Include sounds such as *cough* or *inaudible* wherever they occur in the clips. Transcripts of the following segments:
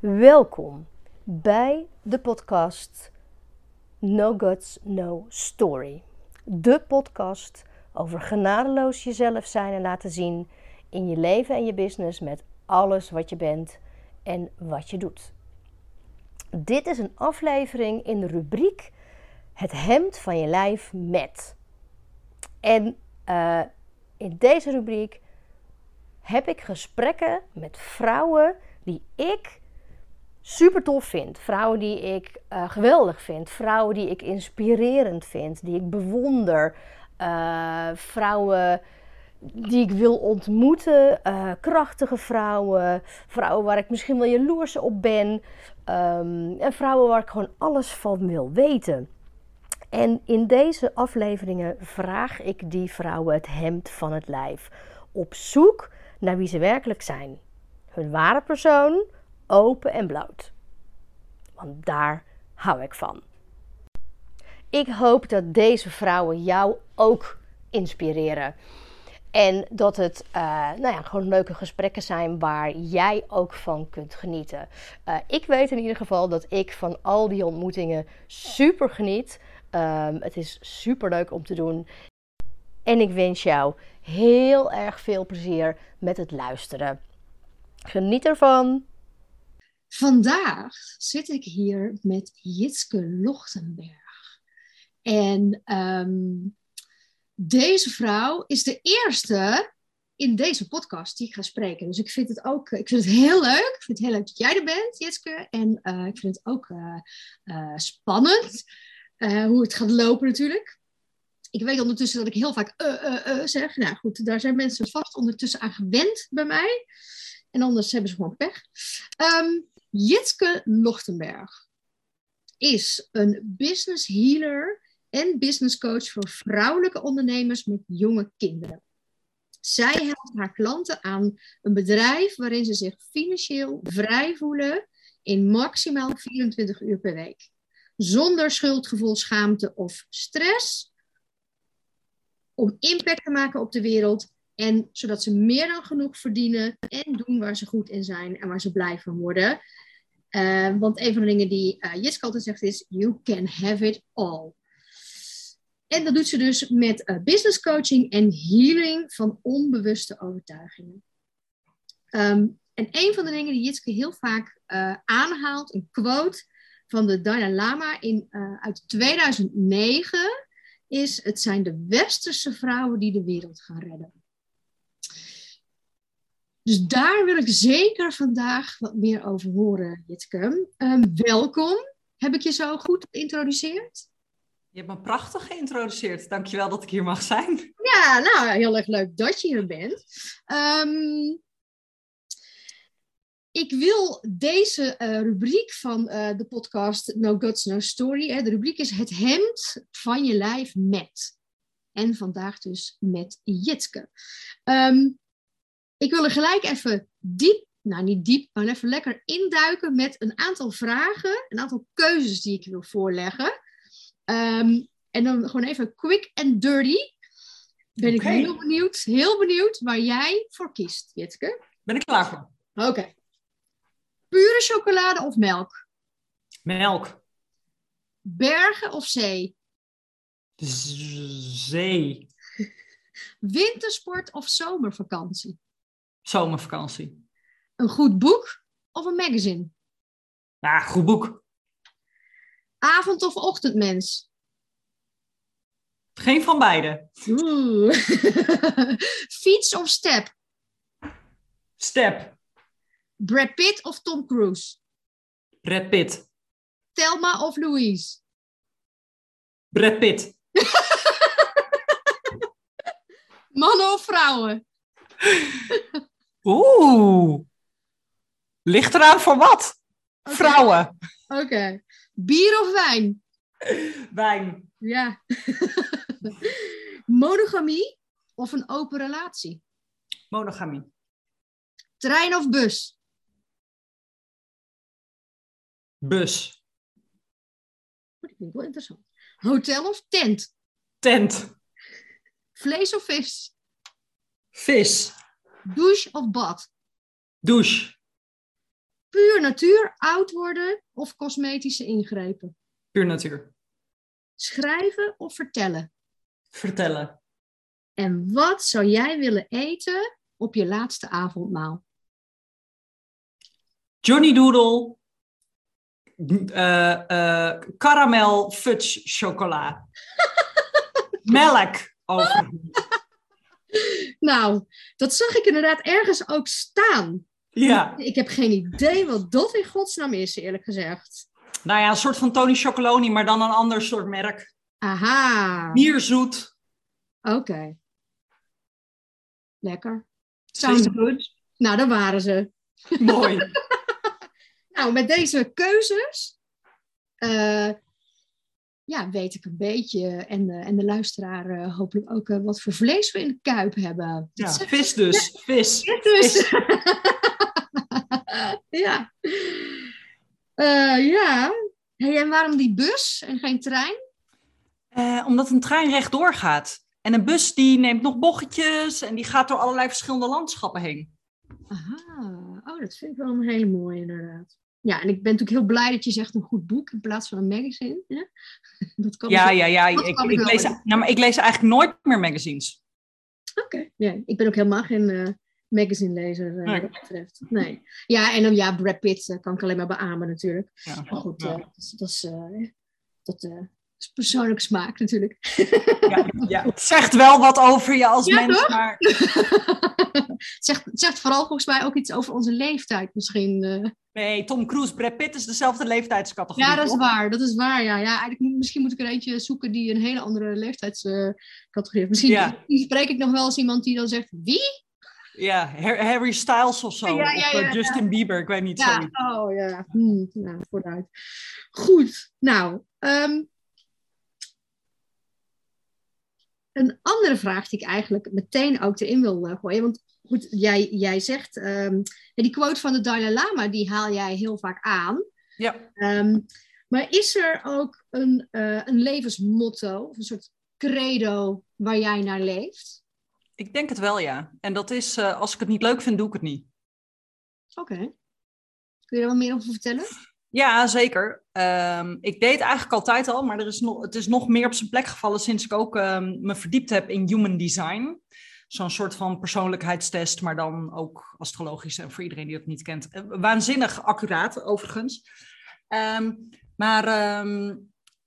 Welkom bij de podcast No Guts, No Story. De podcast over genadeloos jezelf zijn en laten zien in je leven en je business met alles wat je bent en wat je doet. Dit is een aflevering in de rubriek Het hemd van je lijf met. En uh, in deze rubriek heb ik gesprekken met vrouwen die ik super tof vind. Vrouwen die ik uh, geweldig vind. Vrouwen die ik inspirerend vind. Die ik bewonder. Uh, vrouwen die ik wil ontmoeten. Uh, krachtige vrouwen. Vrouwen waar ik misschien wel jaloers op ben. Um, en vrouwen waar ik gewoon alles van wil weten. En in deze afleveringen vraag ik die vrouwen het hemd van het lijf. Op zoek naar wie ze werkelijk zijn. Hun ware persoon, open en bloot. Want daar hou ik van. Ik hoop dat deze vrouwen jou ook inspireren. En dat het uh, nou ja, gewoon leuke gesprekken zijn waar jij ook van kunt genieten. Uh, ik weet in ieder geval dat ik van al die ontmoetingen super geniet. Um, het is super leuk om te doen. En ik wens jou heel erg veel plezier met het luisteren. Geniet ervan! Vandaag zit ik hier met Jitske Lochtenberg. En um, deze vrouw is de eerste in deze podcast die ik ga spreken. Dus ik vind het ook ik vind het heel leuk. Ik vind het heel leuk dat jij er bent, Jitske. En uh, ik vind het ook uh, spannend hoe het gaat lopen natuurlijk ik weet ondertussen dat ik heel vaak zeg. Nou goed, daar zijn mensen vast ondertussen aan gewend bij mij. En anders hebben ze gewoon pech. Um, Jitske Lochtenberg is een business healer en business coach voor vrouwelijke ondernemers met jonge kinderen. Zij helpt haar klanten aan een bedrijf waarin ze zich financieel vrij voelen in maximaal 24 uur per week. Zonder schuldgevoel, schaamte of stress om impact te maken op de wereld. En zodat ze meer dan genoeg verdienen en doen waar ze goed in zijn en waar ze blij van worden. Uh, want een van de dingen die uh, Jiske altijd zegt is: You can have it all. En dat doet ze dus met uh, business coaching en healing van onbewuste overtuigingen. Um, en een van de dingen die Jitske heel vaak aanhaalt, een quote van de Dalai Lama in, uit 2009 is, het zijn de westerse vrouwen die de wereld gaan redden. Dus daar wil ik zeker vandaag wat meer over horen, Jitke. Um, welkom. Heb ik je zo goed geïntroduceerd? Je hebt me prachtig geïntroduceerd. Dankjewel dat ik hier mag zijn. Ja, nou, heel erg leuk dat je hier bent. Um, ik wil deze uh, rubriek van uh, de podcast No Guts, No Story. Hè, de rubriek is het hemd van je lijf met. En vandaag dus met Jitske. Um, ik wil er gelijk even diep, nou niet diep, maar even lekker induiken met een aantal vragen. Een aantal keuzes die ik wil voorleggen. Um, en dan gewoon even quick and dirty. Ben okay. ik heel benieuwd, heel benieuwd waar jij voor kiest, Jitske. Ben ik klaar voor. Oké. Okay. Pure chocolade of melk? Melk. Bergen of zee? Z zee. *laughs* Wintersport of zomervakantie? Zomervakantie. Een goed boek of een magazine? Ja, goed boek. Avond- of ochtendmens? Geen van beide. Oeh. *laughs* Fiets of step? Step. Brad Pitt of Tom Cruise? Brad Pitt. Thelma of Louise? Brad Pitt. *laughs* Mannen of vrouwen? *laughs* Oeh. Ligt eraan voor wat? Okay. Vrouwen. Oké. Okay. Bier of wijn? Wijn. Ja. *laughs* Monogamie of een open relatie? Monogamie. Trein of bus? Bus. Dat vind ik wel interessant. Hotel of tent? Tent. Vlees of vis? Vis. Douche of bad? Douche. Puur natuur, oud worden of cosmetische ingrepen? Puur natuur. Schrijven of vertellen? Vertellen. En wat zou jij willen eten op je laatste avondmaal? Johnny Doodle. eh eh caramel fudge chocola. *laughs* Melk overigens. Nou, dat zag ik inderdaad ergens ook staan. Ja. Ik heb geen idee wat dat in godsnaam is, eerlijk gezegd. Nou ja, een soort van Tony Chocoloni, maar dan een ander soort merk. Aha. Bierzoet. Oké. Lekker. Sounds good. Nou, daar waren ze. Mooi. *laughs* Nou, met deze keuzes eh, ja, weet ik een beetje en, de- en de luisteraar eh, hopelijk ook eh, wat voor vlees we in de kuip hebben. Ja, zeg- vis dus. Vis. Ja, dus. *laughs* ja. Eh, ja. Hey, en waarom die bus en geen trein? Eh, omdat een trein rechtdoor gaat. En een bus die neemt nog bochtjes en die gaat door allerlei verschillende landschappen heen. Aha, oh, dat vind ik wel een hele mooie inderdaad. Ja, en ik ben natuurlijk heel blij dat je zegt een goed boek in plaats van een magazine. Ja, *laughs* dat kan Ja, ik- ja, ja. Ik, ik, lees, nou, maar ik lees eigenlijk nooit meer magazines. Oké, ja, ik ben ook helemaal geen eh magazine-lezer eh, Nee. wat dat betreft. Nee. Ja, en dan ja, Brad Pitt eh, kan ik alleen maar beamen natuurlijk. Ja. Maar goed, Ja. dat, is- dat, is, dat persoonlijke smaak natuurlijk. Ja, ja. Het zegt wel wat over je als Ja, mens, toch? maar het, zegt, het zegt vooral volgens mij ook iets over onze leeftijd misschien. eh. nee, Tom Cruise, Brad Pitt is dezelfde leeftijdscategorie. Ja, dat is toch? waar. Dat is waar, ja. ja eigenlijk, moet- misschien moet ik er eentje zoeken die een hele andere leeftijdscategorie heeft. Misschien, Ja. spreek ik nog wel eens iemand die dan zegt, wie? Ja, Har- Harry Styles of zo. Ja, ja, of ja, eh. Justin Bieber, ik weet niet. Ja, oh ja. Hm, nou, vooruit. Goed, nou. ehm, een andere vraag die ik eigenlijk meteen ook erin wil eh, gooien. Want goed, jij, jij zegt, ehm, die quote van de Dalai Lama, die haal jij heel vaak aan. Ja. Ehm, maar is er ook een, eh, een levensmotto, of een soort credo waar jij naar leeft? Ik denk het wel, ja. En dat is, eh, als ik het niet leuk vind, doe ik het niet. Oké. Kun je er wat meer over vertellen? Ja, zeker. Ehm, ik deed eigenlijk altijd al, maar er is nog, het is nog meer op zijn plek gevallen sinds ik ook ehm, me verdiept heb in human design. Zo'n soort van persoonlijkheidstest, maar dan ook astrologisch en voor iedereen die dat niet kent. Eh, Waanzinnig accuraat, overigens. Ehm, maar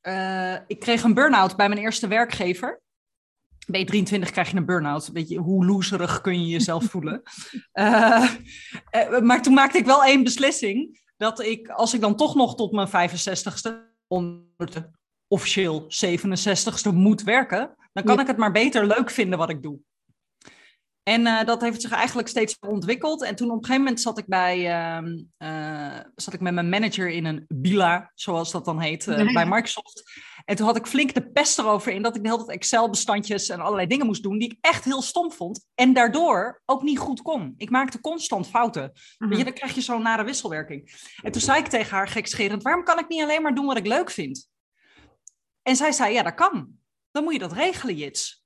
eh, ik kreeg een burn-out bij mijn eerste werkgever. Je 23 krijg je een burn-out. Weet je, hoe loserig kun je jezelf voelen? *laughs* Eh, maar toen maakte ik wel één beslissing dat ik, als ik dan toch nog tot mijn 65ste, onder de officieel 67ste moet werken, dan kan Ja. ik het maar beter leuk vinden wat ik doe. En eh, dat heeft zich eigenlijk steeds ontwikkeld. En toen op een gegeven moment zat ik, bij, ehm, eh, zat ik met mijn manager in een bila, zoals dat dan heet, eh, bij Microsoft. En toen had ik flink de pest erover in dat ik de hele tijd Excel-bestandjes en allerlei dingen moest doen die ik echt heel stom vond. En daardoor ook niet goed kon. Ik maakte constant fouten. Weet je, dan krijg je zo'n nare wisselwerking. En toen zei ik tegen haar gekscherend, waarom kan ik niet alleen maar doen wat ik leuk vind? En zij zei, ja, dat kan. Dan moet je dat regelen, Jits.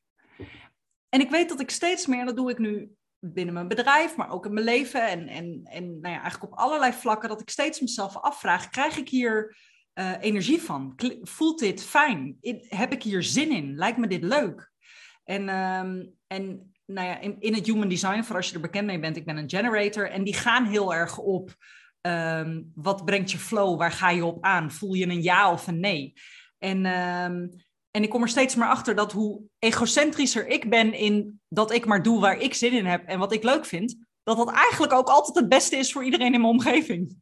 En ik weet dat ik steeds meer, en dat doe ik nu binnen mijn bedrijf, maar ook in mijn leven en, en, en nou ja, eigenlijk op allerlei vlakken, dat ik steeds mezelf afvraag, krijg ik hier eh, energie van? Voelt dit fijn? Heb ik hier zin in? Lijkt me dit leuk? En, ehm, en nou ja, in, in het human design, voor als je er bekend mee bent, ik ben een generator. En die gaan heel erg op ehm, wat brengt je flow, waar ga je op aan? Voel je een ja of een nee? En, ehm, en ik kom er steeds meer achter dat hoe egocentrischer ik ben in dat ik maar doe waar ik zin in heb en wat ik leuk vind, dat dat eigenlijk ook altijd het beste is voor iedereen in mijn omgeving.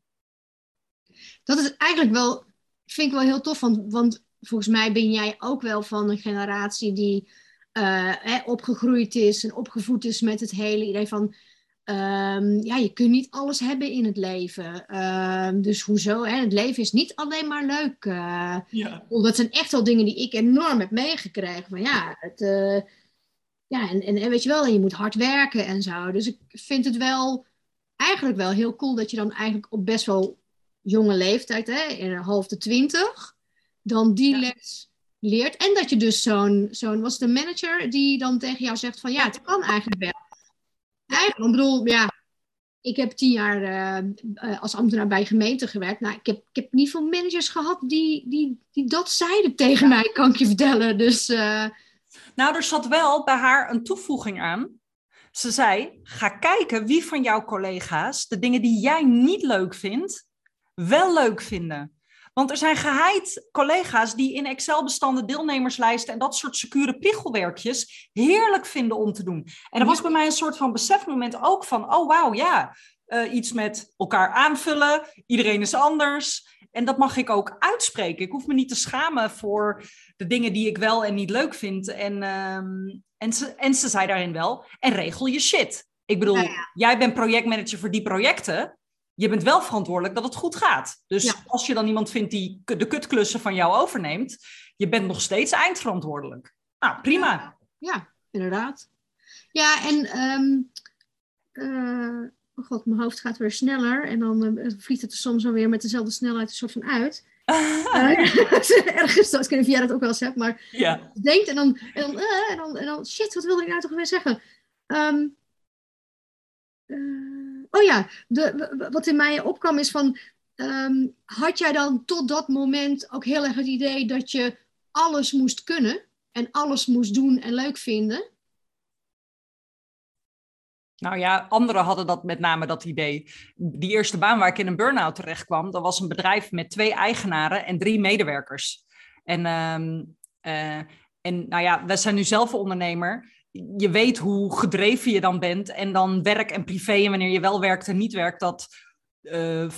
Dat is eigenlijk wel, vind ik wel heel tof, want, want volgens mij ben jij ook wel van een generatie die eh, hè, opgegroeid is en opgevoed is met het hele idee van, ehm, ja, je kunt niet alles hebben in het leven. Ehm, dus hoezo? Hè? Het leven is niet alleen maar leuk. eh. Ja. dat zijn echt wel dingen die ik enorm heb meegekregen. Van ja, het, eh, ja en, en, en weet je wel, en je moet hard werken en zo. Dus ik vind het wel eigenlijk wel heel cool dat je dan eigenlijk op best wel jonge leeftijd, hè, in half de twintig, dan die Ja. les leert. En dat je dus zo'n, zo'n, was een manager die dan tegen jou zegt van ja, het kan eigenlijk wel. Eigenlijk, ik bedoel, ja, ik heb tien jaar uh, als ambtenaar bij gemeente gewerkt. Nou, ik heb, ik heb niet veel managers gehad die, die, die dat zeiden tegen mij, kan ik je vertellen. Dus, uh... Nou, er zat wel bij haar een toevoeging aan. Ze zei: ga kijken wie van jouw collega's de dingen die jij niet leuk vindt, wel leuk vinden. Want er zijn geheid collega's die in Excel-bestanden, deelnemerslijsten en dat soort secure prikkelwerkjes heerlijk vinden om te doen. En er was bij mij een soort van besefmoment ook van, oh wauw, ja, uh, iets met elkaar aanvullen, iedereen is anders. En dat mag ik ook uitspreken. Ik hoef me niet te schamen voor de dingen die ik wel en niet leuk vind. En, um, en, ze, en ze zei daarin wel, en regel je shit. Ik bedoel, jij bent projectmanager voor die projecten je bent wel verantwoordelijk dat het goed gaat. Dus als je dan iemand vindt die de kutklussen van jou overneemt, je bent nog steeds eindverantwoordelijk. Nou, prima. Ja, inderdaad. Ja, en um, uh, oh god, mijn hoofd gaat weer sneller en dan uh, vliegt het er soms alweer met dezelfde snelheid een soort van uit. uh, *laughs* *laughs* ergens, dat, ik weet niet of jij dat ook wel eens hebt, maar ja. denkt en dan, en dan, en dan, en dan, shit, wat wilde ik nou toch weer zeggen? Um, Oh ja, de, wat in mij opkwam is van, ehm, had jij dan tot dat moment ook heel erg het idee dat je alles moest kunnen en alles moest doen en leuk vinden? Nou ja, anderen hadden dat met name dat idee. Die eerste baan waar ik in een burn-out terecht kwam, dat was een bedrijf met twee eigenaren en drie medewerkers. En, uh, en nou ja, we zijn nu zelf ondernemer je weet hoe gedreven je dan bent. En dan werk en privé en wanneer je wel werkt en niet werkt, dat uh,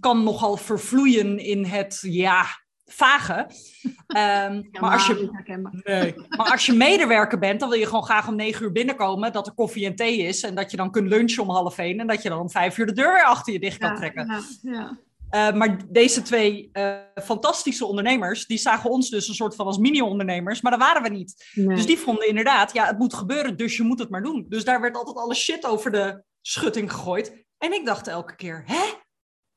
kan nogal vervloeien in het ja, vage. *laughs* Um, maar, als je, nee, maar als je medewerker bent, dan wil je gewoon graag om negen uur binnenkomen, dat er koffie en thee is en dat je dan kunt lunchen om half één en dat je dan om vijf uur de deur weer achter je dicht kan trekken. Ja, ja. Uh, maar deze twee uh, fantastische ondernemers, die zagen ons dus een soort van als mini-ondernemers, maar dat waren we niet. Dus die vonden inderdaad, ja, het moet gebeuren, dus je moet het maar doen. Dus daar werd altijd alle shit over de schutting gegooid. En ik dacht elke keer, hè?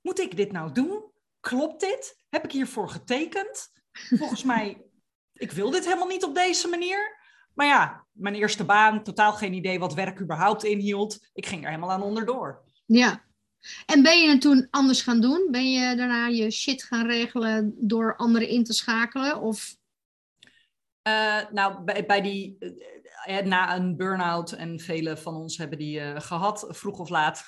Moet ik dit nou doen? Klopt dit? Heb ik hiervoor getekend? Volgens mij, ik wil dit helemaal niet op deze manier. Maar ja, mijn eerste baan, totaal geen idee wat werk überhaupt inhield. Ik ging er helemaal aan onderdoor. Ja, en ben je het toen anders gaan doen? Ben je daarna je shit gaan regelen door anderen in te schakelen? Of... Uh, nou, bij, bij die, uh, na een burn-out, en vele van ons hebben die gehad, vroeg of laat.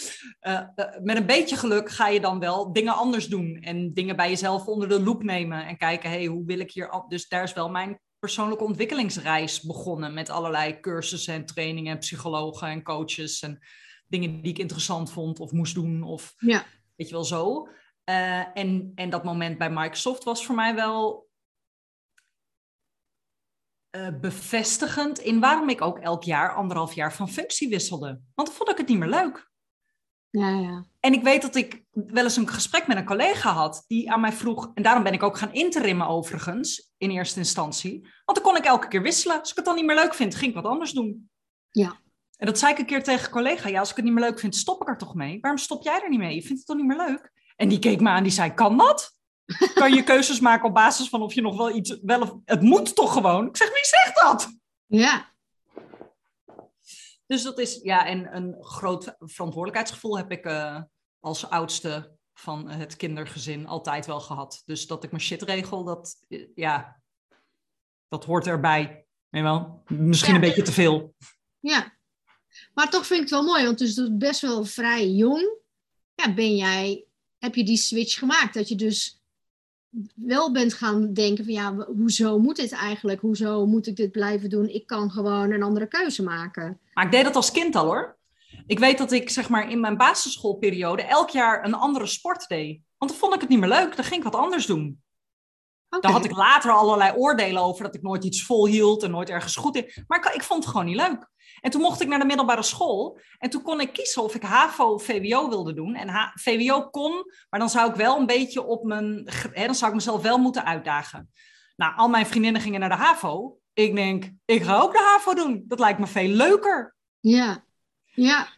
*laughs* met een beetje geluk ga je dan wel dingen anders doen. En dingen bij jezelf onder de loep nemen. En kijken, hey, hoe wil ik hier... Dus daar is wel mijn persoonlijke ontwikkelingsreis begonnen. Met allerlei cursussen en trainingen en psychologen en coaches. En dingen die ik interessant vond of moest doen. Of ja. weet je wel zo. Uh, en, en dat moment bij Microsoft was voor mij wel uh, bevestigend in waarom ik ook elk jaar, anderhalf jaar van functie wisselde. Want dan vond ik het niet meer leuk. Ja, ja. En ik weet dat ik wel eens een gesprek met een collega had die aan mij vroeg, en daarom ben ik ook gaan interimmen overigens, in eerste instantie. Want dan kon ik elke keer wisselen. Als ik het dan niet meer leuk vind, ging ik wat anders doen. Ja. En dat zei ik een keer tegen een collega. Ja, als ik het niet meer leuk vind, stop ik er toch mee? Waarom stop jij er niet mee? Je vindt het toch niet meer leuk? En die keek me aan, die zei, kan dat? Kan je keuzes *laughs* maken op basis van of je nog wel iets... Wel of, het moet toch gewoon? Ik zeg, wie zegt dat? Ja. Dus dat is, ja, en een groot verantwoordelijkheidsgevoel heb ik uh, als oudste van het kindergezin altijd wel gehad. Dus dat ik mijn shit regel, dat, ja, dat hoort erbij. Nee wel? Misschien een beetje te veel. Ja, maar toch vind ik het wel mooi, want dus best wel vrij jong ja, ben jij, heb je die switch gemaakt. Dat je dus wel bent gaan denken van ja, hoezo moet dit eigenlijk? Hoezo moet ik dit blijven doen? Ik kan gewoon een andere keuze maken. Maar ik deed dat als kind al hoor. Ik weet dat ik zeg maar in mijn basisschoolperiode elk jaar een andere sport deed. Want dan vond ik het niet meer leuk. Dan ging ik wat anders doen. Okay. Daar had ik later allerlei oordelen over dat ik nooit iets volhield en nooit ergens goed in. Maar ik, ik vond het gewoon niet leuk. En toen mocht ik naar de middelbare school. En toen kon ik kiezen of ik HAVO of VWO wilde doen. En VWO kon, maar dan zou ik wel een beetje op mijn... Hè, dan zou ik mezelf wel moeten uitdagen. Nou, al mijn vriendinnen gingen naar de HAVO. Ik denk, ik ga ook de HAVO doen. Dat lijkt me veel leuker. Ja, ja.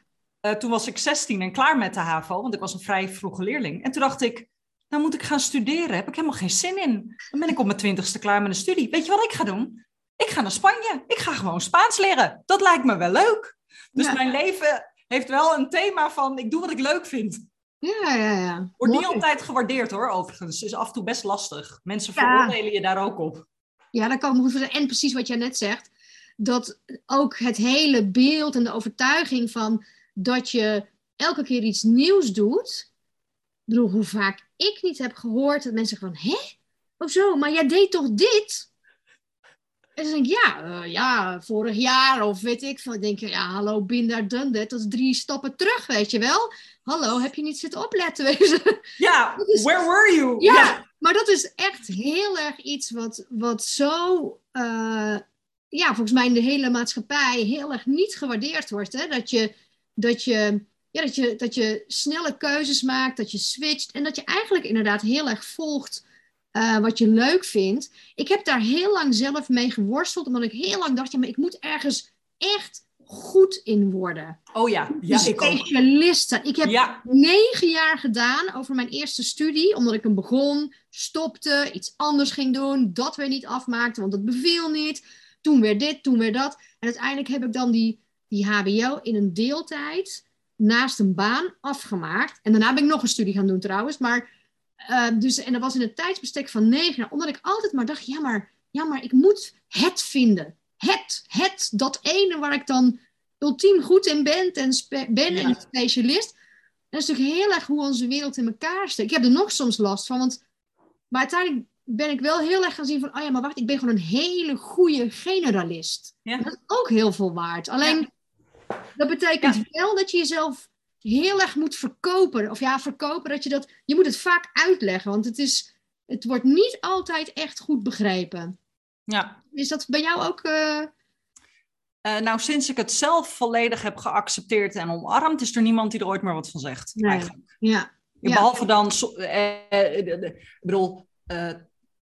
Uh, toen was ik 16 en klaar met de HAVO, want ik was een vrij vroege leerling. En toen dacht ik, nou moet ik gaan studeren. Heb ik helemaal geen zin in. Dan ben ik op mijn twintigste klaar met een studie. Weet je wat ik ga doen? Ik ga naar Spanje. Ik ga gewoon Spaans leren. Dat lijkt me wel leuk. Dus mijn leven heeft wel een thema van ik doe wat ik leuk vind. Ja, ja, ja. Wordt niet altijd gewaardeerd hoor, overigens. Is af en toe best lastig. Mensen Ja. veroordelen je daar ook op. Ja, dat kan ik. En precies wat jij net zegt, dat ook het hele beeld en de overtuiging van dat je elke keer iets nieuws doet. Ik bedoel, hoe vaak ik niet heb gehoord dat mensen van, hè? Of zo, maar jij deed toch dit? En dan denk ik, ja, eh, ja, vorig jaar of weet ik veel. Dan denk je, ja, hallo, bin daar done that. Dat is drie stappen terug, weet je wel. Hallo, heb je niet zitten opletten? *laughs* Ja, is- where were you? Ja, maar dat is echt heel erg iets wat, wat zo, eh, ja, volgens mij in de hele maatschappij heel erg niet gewaardeerd wordt. Hè? Dat, je, dat, je, ja, dat, je, dat je snelle keuzes maakt, dat je switcht en dat je eigenlijk inderdaad heel erg volgt eh, wat je leuk vindt. Ik heb daar heel lang zelf mee geworsteld, omdat ik heel lang dacht, ja, maar ik moet ergens echt goed in worden. Oh ja, ja, Een ik ook. specialist zijn. Ik heb Ja, negen jaar gedaan over mijn eerste studie, omdat ik hem begon, stopte, iets anders ging doen, dat weer niet afmaakte, want het beviel niet. Toen weer dit, toen weer dat. En uiteindelijk heb ik dan die, die HBO in een deeltijd naast een baan afgemaakt. En daarna ben ik nog een studie gaan doen trouwens. Maar, eh, dus, en dat was in een tijdsbestek van negen jaar, omdat ik altijd maar dacht, ja maar, ja, maar ik moet het vinden. Het, het, dat ene waar ik dan ultiem goed in ben en, ben Ja. en specialist. En dat is natuurlijk heel erg hoe onze wereld in elkaar steekt. Ik heb er nog soms last van, want maar uiteindelijk ben ik wel heel erg gaan zien van, oh ja, maar wacht, ik ben gewoon een hele goede generalist. Ja. Dat is ook heel veel waard. Alleen, dat betekent wel dat je jezelf heel erg moet verkopen. Of ja, verkopen, dat je dat, je moet het vaak uitleggen, want het is, het wordt niet altijd echt goed begrepen. ja. Is dat bij jou ook, eh, Eh, nou, sinds ik het zelf volledig heb geaccepteerd en omarmd, is er niemand die er ooit meer wat van zegt. Nee. Eigenlijk. ja, Ja. Behalve dan, eh, eh, ik bedoel,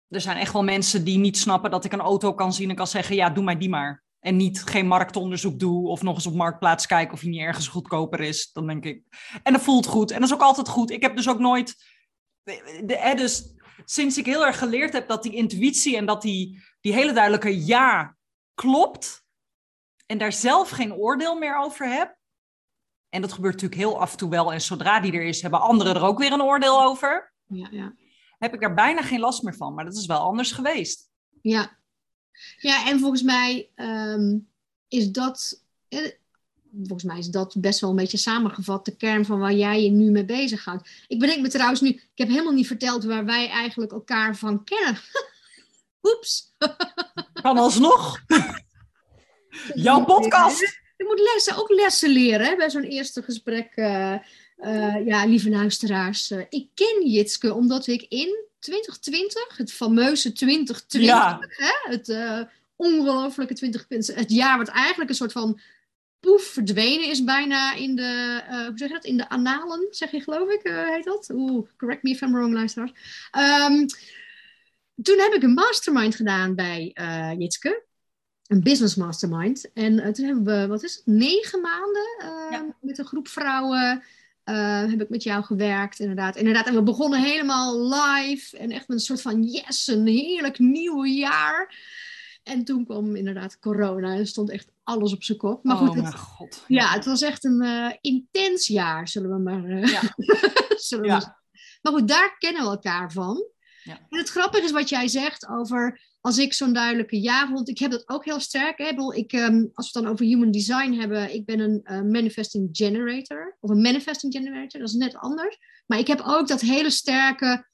er zijn echt wel mensen die niet snappen dat ik een auto kan zien en kan zeggen, ja, doe mij die maar. En niet geen marktonderzoek doe of nog eens op marktplaats kijken of die niet ergens goedkoper is. Dan denk ik. En dat voelt goed. En dat is ook altijd goed. Ik heb dus ook nooit. De, eh, dus sinds ik heel erg geleerd heb dat die intuïtie en dat die, die hele duidelijke ja klopt. En daar zelf geen oordeel meer over heb. En dat gebeurt natuurlijk heel af en toe wel. En zodra die er is, hebben anderen er ook weer een oordeel over. ja, ja. Heb ik daar bijna geen last meer van. Maar dat is wel anders geweest. Ja, ja en volgens mij ehm, is dat, eh, volgens mij is dat best wel een beetje samengevat, de kern van waar jij je nu mee bezighoudt. Ik bedenk me trouwens nu, ik heb helemaal niet verteld waar wij eigenlijk elkaar van kennen. *laughs* Oeps. Kan alsnog. *laughs* Jouw podcast. Je moet lessen, ook lessen leren hè, bij zo'n eerste gesprek. eh, eh, ja, lieve luisteraars. ik ken Jitske omdat ik in 2020, het fameuze 2020, Ja. hè, het eh, ongelofelijke 2020, het jaar wat eigenlijk een soort van poef verdwenen is bijna in de, eh, hoe zeg je dat, in de analen, zeg je geloof ik, eh, heet dat? Oeh, correct me if I'm wrong, luisteraars. Ehm, toen heb ik een mastermind gedaan bij Jitske een business mastermind. En toen hebben we, wat is het, negen maanden eh, Ja. met een groep vrouwen. Eh, heb ik met jou gewerkt, inderdaad. Inderdaad, en we begonnen helemaal live. En echt met een soort van yes, een heerlijk nieuw jaar. En toen kwam inderdaad corona en stond echt alles op zijn kop. Maar goed, oh het, mijn god. ja, het was echt een eh, intens jaar, zullen we maar, eh, Ja. *laughs* zullen we maar. Maar goed, daar kennen we elkaar van. Ja. En het grappige is wat jij zegt over als ik zo'n duidelijke ja vond. Ik heb dat ook heel sterk. Hè? Ik ehm, als we het dan over human design hebben, ik ben een eh, manifesting generator. Of een manifesting generator, dat is net anders. Maar ik heb ook dat hele sterke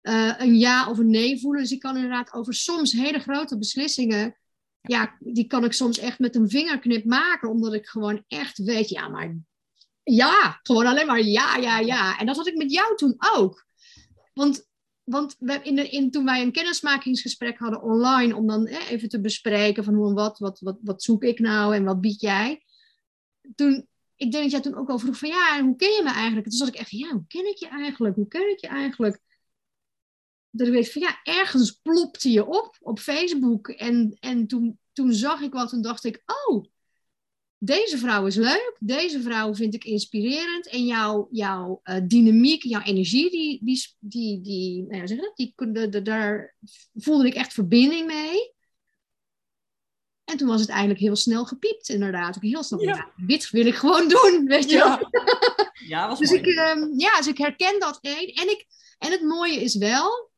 eh, een ja of een nee voelen. Dus ik kan inderdaad over soms hele grote beslissingen. Ja, die kan ik soms echt met een vingerknip maken. Omdat ik gewoon echt weet, ja, maar ja, gewoon alleen maar ja, ja, ja. En dat had ik met jou toen ook. Want, want we, in de, in, toen wij een kennismakingsgesprek hadden online, om dan even te bespreken van hoe en wat, wat, wat, wat zoek ik nou en wat bied jij. Toen, ik denk dat jij toen ook al vroeg van ja, en hoe ken je me eigenlijk? En toen zat ik echt, ja, hoe ken ik je eigenlijk? Hoe ken ik je eigenlijk? Dat ik weet van ja, ergens plopte je op op Facebook. En, en toen, toen zag ik wat en dacht ik, oh, deze vrouw is leuk, deze vrouw vind ik inspirerend en jouw, jouw eh, dynamiek, jouw energie, die, die, die, die, nou ja, zeg dat? Die, de, de- daar voelde ik echt verbinding mee. En toen was het eigenlijk heel snel gepiept, inderdaad. Ook heel snel. Ja. dit wil ik gewoon doen, *laughs* weet je Ja, ja was dus mooi. ik, ehm, ja, dus ik herken dat één. En, ik, en het mooie is wel,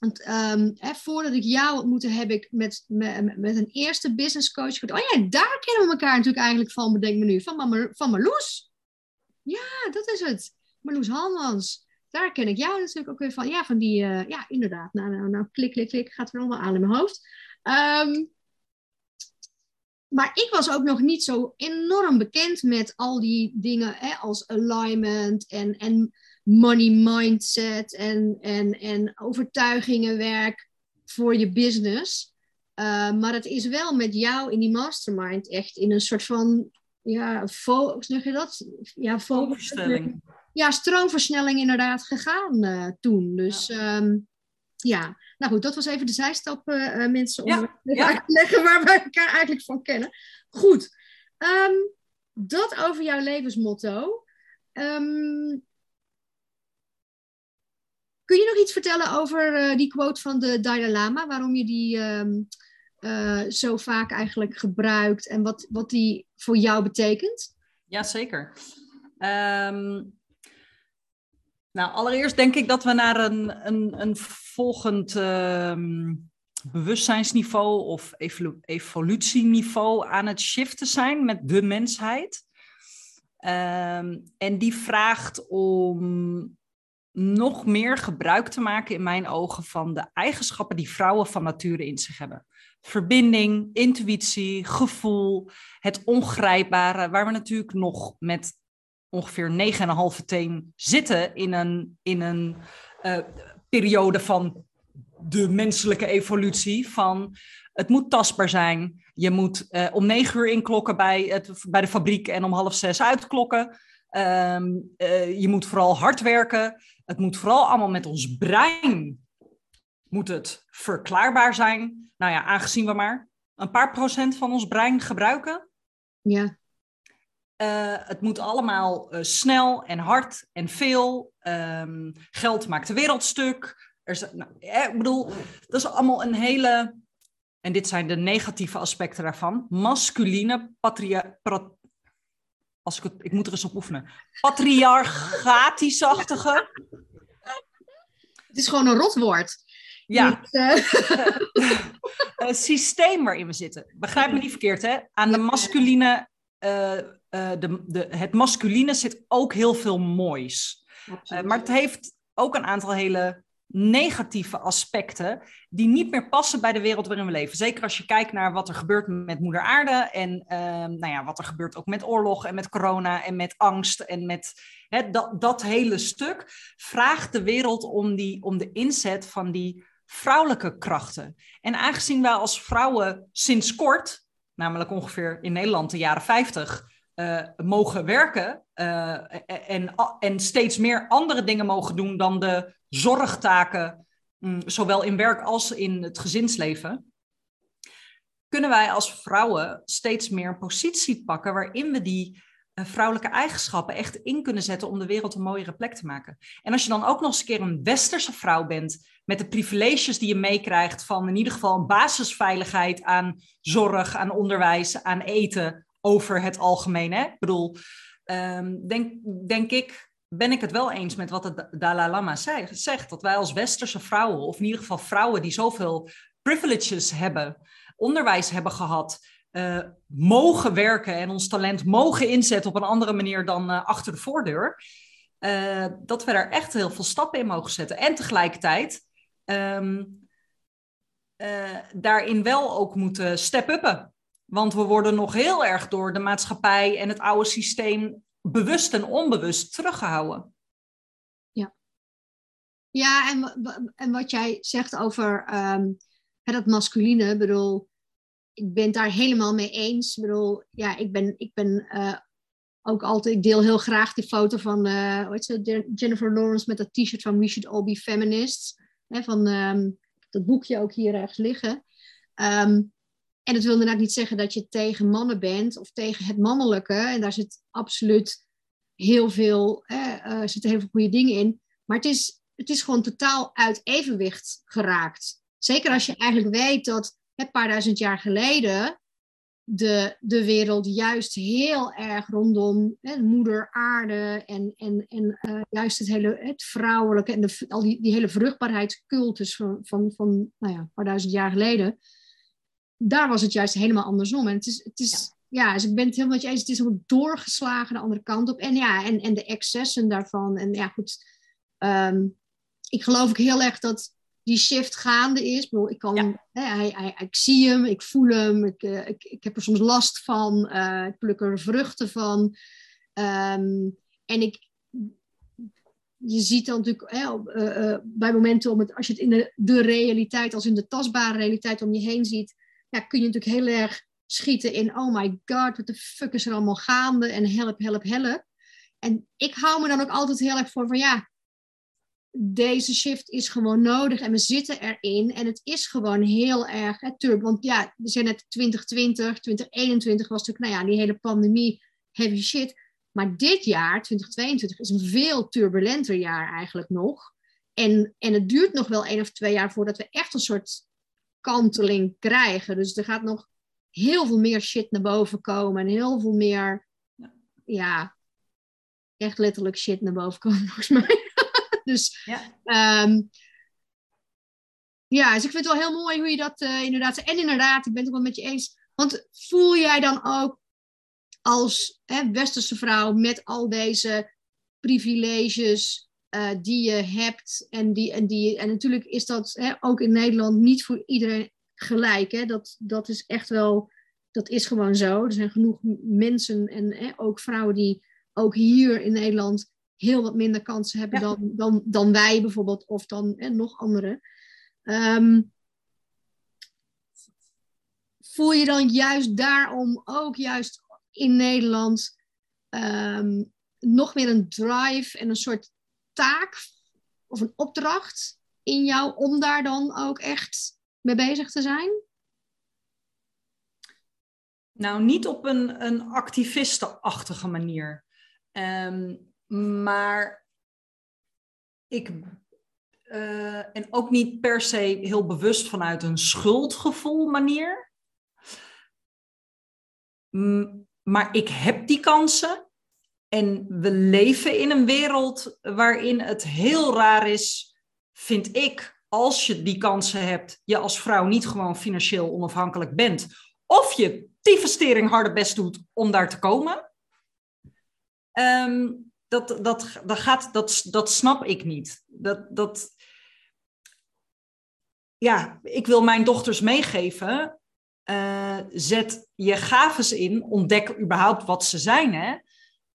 want, ehm, hè, voordat ik jou ontmoette, heb ik met, met, met een eerste business coach. Oh ja, daar kennen we elkaar natuurlijk eigenlijk van, bedenk me nu. Van, van Marloes. Ja, dat is het. Marloes Halmans. Daar ken ik jou natuurlijk ook weer van. Ja, van die, eh, ja, inderdaad. Nou, nou, nou, klik, klik, klik. Gaat er allemaal aan in mijn hoofd. Ehm, maar ik was ook nog niet zo enorm bekend met al die dingen hè, als alignment en, en money mindset en, en, en overtuigingenwerk voor je business. Uh, maar het is wel met jou in die mastermind echt in een soort van, ja, zeg je dat? Ja, Stroomversnelling. Ja, stroomversnelling inderdaad gegaan uh, toen. Dus ja. Um, ja, nou goed, dat was even de zijstap, uh, mensen, om Ja, ja. uit te leggen waar we elkaar eigenlijk van kennen. Goed, Ehm, dat over jouw levensmotto. Ehm, kun je nog iets vertellen over eh, die quote van de Dalai Lama? Waarom je die ehm, eh, zo vaak eigenlijk gebruikt en wat, wat die voor jou betekent? Jazeker. Ehm nou, allereerst denk ik dat we naar een, een, een volgend ehm, bewustzijnsniveau of evolu evolutieniveau aan het shiften zijn met de mensheid. En die vraagt om nog meer gebruik te maken in mijn ogen van de eigenschappen die vrouwen van nature in zich hebben. Verbinding, intuïtie, gevoel, het ongrijpbare, waar we natuurlijk nog met ongeveer 9,5 teen zitten in een, in een uh, periode van de menselijke evolutie. Van het moet tastbaar zijn. Je moet uh, om negen uur inklokken bij, het, bij de fabriek en om half zes uitklokken. Um, uh, je moet vooral hard werken. Het moet vooral allemaal met ons brein moet het verklaarbaar zijn. Nou ja, aangezien we maar een paar procent van ons brein gebruiken. Ja. Uh, het moet allemaal uh, snel en hard en veel. Um, geld maakt de wereld stuk. Er is, nou, eh, ik bedoel, dat is allemaal een hele. En dit zijn de negatieve aspecten daarvan. Masculine, patria, pra, als ik, het, ik moet er eens op oefenen. Patriarchatisch-achtige. Het is gewoon een rotwoord. Ja. *laughs* Een systeem waarin we zitten. Begrijp me niet verkeerd, hè? Aan de masculine. Uh, uh, de, de, het masculine zit ook heel veel moois. Uh, maar het heeft ook een aantal hele negatieve aspecten die niet meer passen bij de wereld waarin we leven. Zeker als je kijkt naar wat er gebeurt met moeder aarde en nou ja, wat er gebeurt ook met oorlog en met corona en met angst en met hè, dat, dat hele stuk vraagt de wereld om, die, om de inzet van die vrouwelijke krachten. En aangezien wij als vrouwen sinds kort, namelijk ongeveer in Nederland de jaren 50, uh, mogen werken uh, en, en steeds meer andere dingen mogen doen dan de zorgtaken, um, zowel in werk als in het gezinsleven, kunnen wij als vrouwen steeds meer een positie pakken waarin we die uh, vrouwelijke eigenschappen echt in kunnen zetten om de wereld een mooiere plek te maken. En als je dan ook nog eens een keer een westerse vrouw bent, met de privileges die je meekrijgt van in ieder geval een basisveiligheid aan zorg, aan onderwijs, aan eten, over het algemeen. Hè? Ik bedoel, um, denk, denk ik, ben ik het wel eens met wat de Dalai Lama zegt. Dat wij als westerse vrouwen, of in ieder geval vrouwen die zoveel privileges hebben, onderwijs hebben gehad, uh, mogen werken en ons talent mogen inzetten op een andere manier dan uh, achter de voordeur. Uh, dat we daar echt heel veel stappen in mogen zetten. En tegelijkertijd um, daarin wel ook moeten step-uppen. Want we worden nog heel erg door de maatschappij en het oude systeem bewust en onbewust teruggehouden. Ja, ja en, en wat jij zegt over um, dat masculine, bedoel, ik ben het daar helemaal mee eens. Ik bedoel, ja, ik ben, ik ben uh, ook altijd, ik deel heel graag die foto van uh, hoe Jennifer Lawrence met dat t-shirt van We Should All Be Feminists. Hè, van um, dat boekje ook hier ergens liggen. Um, en dat wil inderdaad niet zeggen dat je tegen mannen bent of tegen het mannelijke. En daar zit absoluut heel veel, eh, heel veel goede dingen in. Maar het is, het is gewoon totaal uit evenwicht geraakt. Zeker als je eigenlijk weet dat een paar duizend jaar geleden de, de wereld juist heel erg rondom hè, moeder aarde en, en, en uh, juist het hele het vrouwelijke en de, al die, die hele vruchtbaarheidscultus van, van, van nou ja, een paar duizend jaar geleden. Daar was het juist helemaal andersom. En het is, het is ja. ja dus ik ben het helemaal met je eens. Het is helemaal doorgeslagen de andere kant op. En ja, en, en de excessen daarvan. En ja, goed. Um, ik geloof ook heel erg dat die shift gaande is. Ik, bedoel, ik, kan, hè, hij, hij, ik zie hem, ik voel hem, ik, uh, ik, ik heb er soms last van, uh, ik pluk er vruchten van. Um, en ik, je ziet dan natuurlijk hè, op, uh, bij momenten, om het, als je het in de, de realiteit, als in de tastbare realiteit om je heen ziet, ja, kun je natuurlijk heel erg schieten in, oh my god, wat de fuck is er allemaal gaande en help, help, help. En ik hou me dan ook altijd heel erg voor van ja, deze shift is gewoon nodig en we zitten erin. En het is gewoon heel erg hè. Want ja, we zijn net 2020, 2021 was natuurlijk, nou ja, die hele pandemie, heavy shit. Maar dit jaar, 2022, is een veel turbulenter jaar eigenlijk nog. En, en het duurt nog wel één of twee jaar voordat we echt een soort kanteling krijgen. Dus er gaat nog heel veel meer shit naar boven komen. En heel veel meer, ja, echt letterlijk shit naar boven komen *laughs* volgens mij. Dus ja. Um, ja, dus ik vind het wel heel mooi hoe je dat uh, inderdaad En inderdaad, ik ben het wel met je eens. Want voel jij dan ook als hè, westerse vrouw met al deze privileges uh, die je hebt en die en die en natuurlijk is dat hè, ook in Nederland niet voor iedereen gelijk. Hè? Dat, dat is echt wel, dat is gewoon zo. Er zijn genoeg mensen en hè, ook vrouwen die ook hier in Nederland heel wat minder kansen hebben dan, dan, dan wij bijvoorbeeld, of dan en nog anderen. Um, voel je dan juist daarom ook juist in Nederland um, nog meer een drive en een soort taak of een opdracht in jou om daar dan ook echt mee bezig te zijn? Nou, niet op een, een activistenachtige manier. Um, maar ik. Uh, en ook niet per se heel bewust vanuit een schuldgevoel manier. maar ik heb die kansen. En we leven in een wereld waarin het heel raar is, vind ik, als je die kansen hebt, je als vrouw niet gewoon financieel onafhankelijk bent. Of je investering harde best doet om daar te komen. Um, dat, dat, dat, gaat, dat, dat snap ik niet. Dat, dat, ja, ik wil mijn dochters meegeven. Uh, zet je gaves in, ontdek überhaupt wat ze zijn. Hè?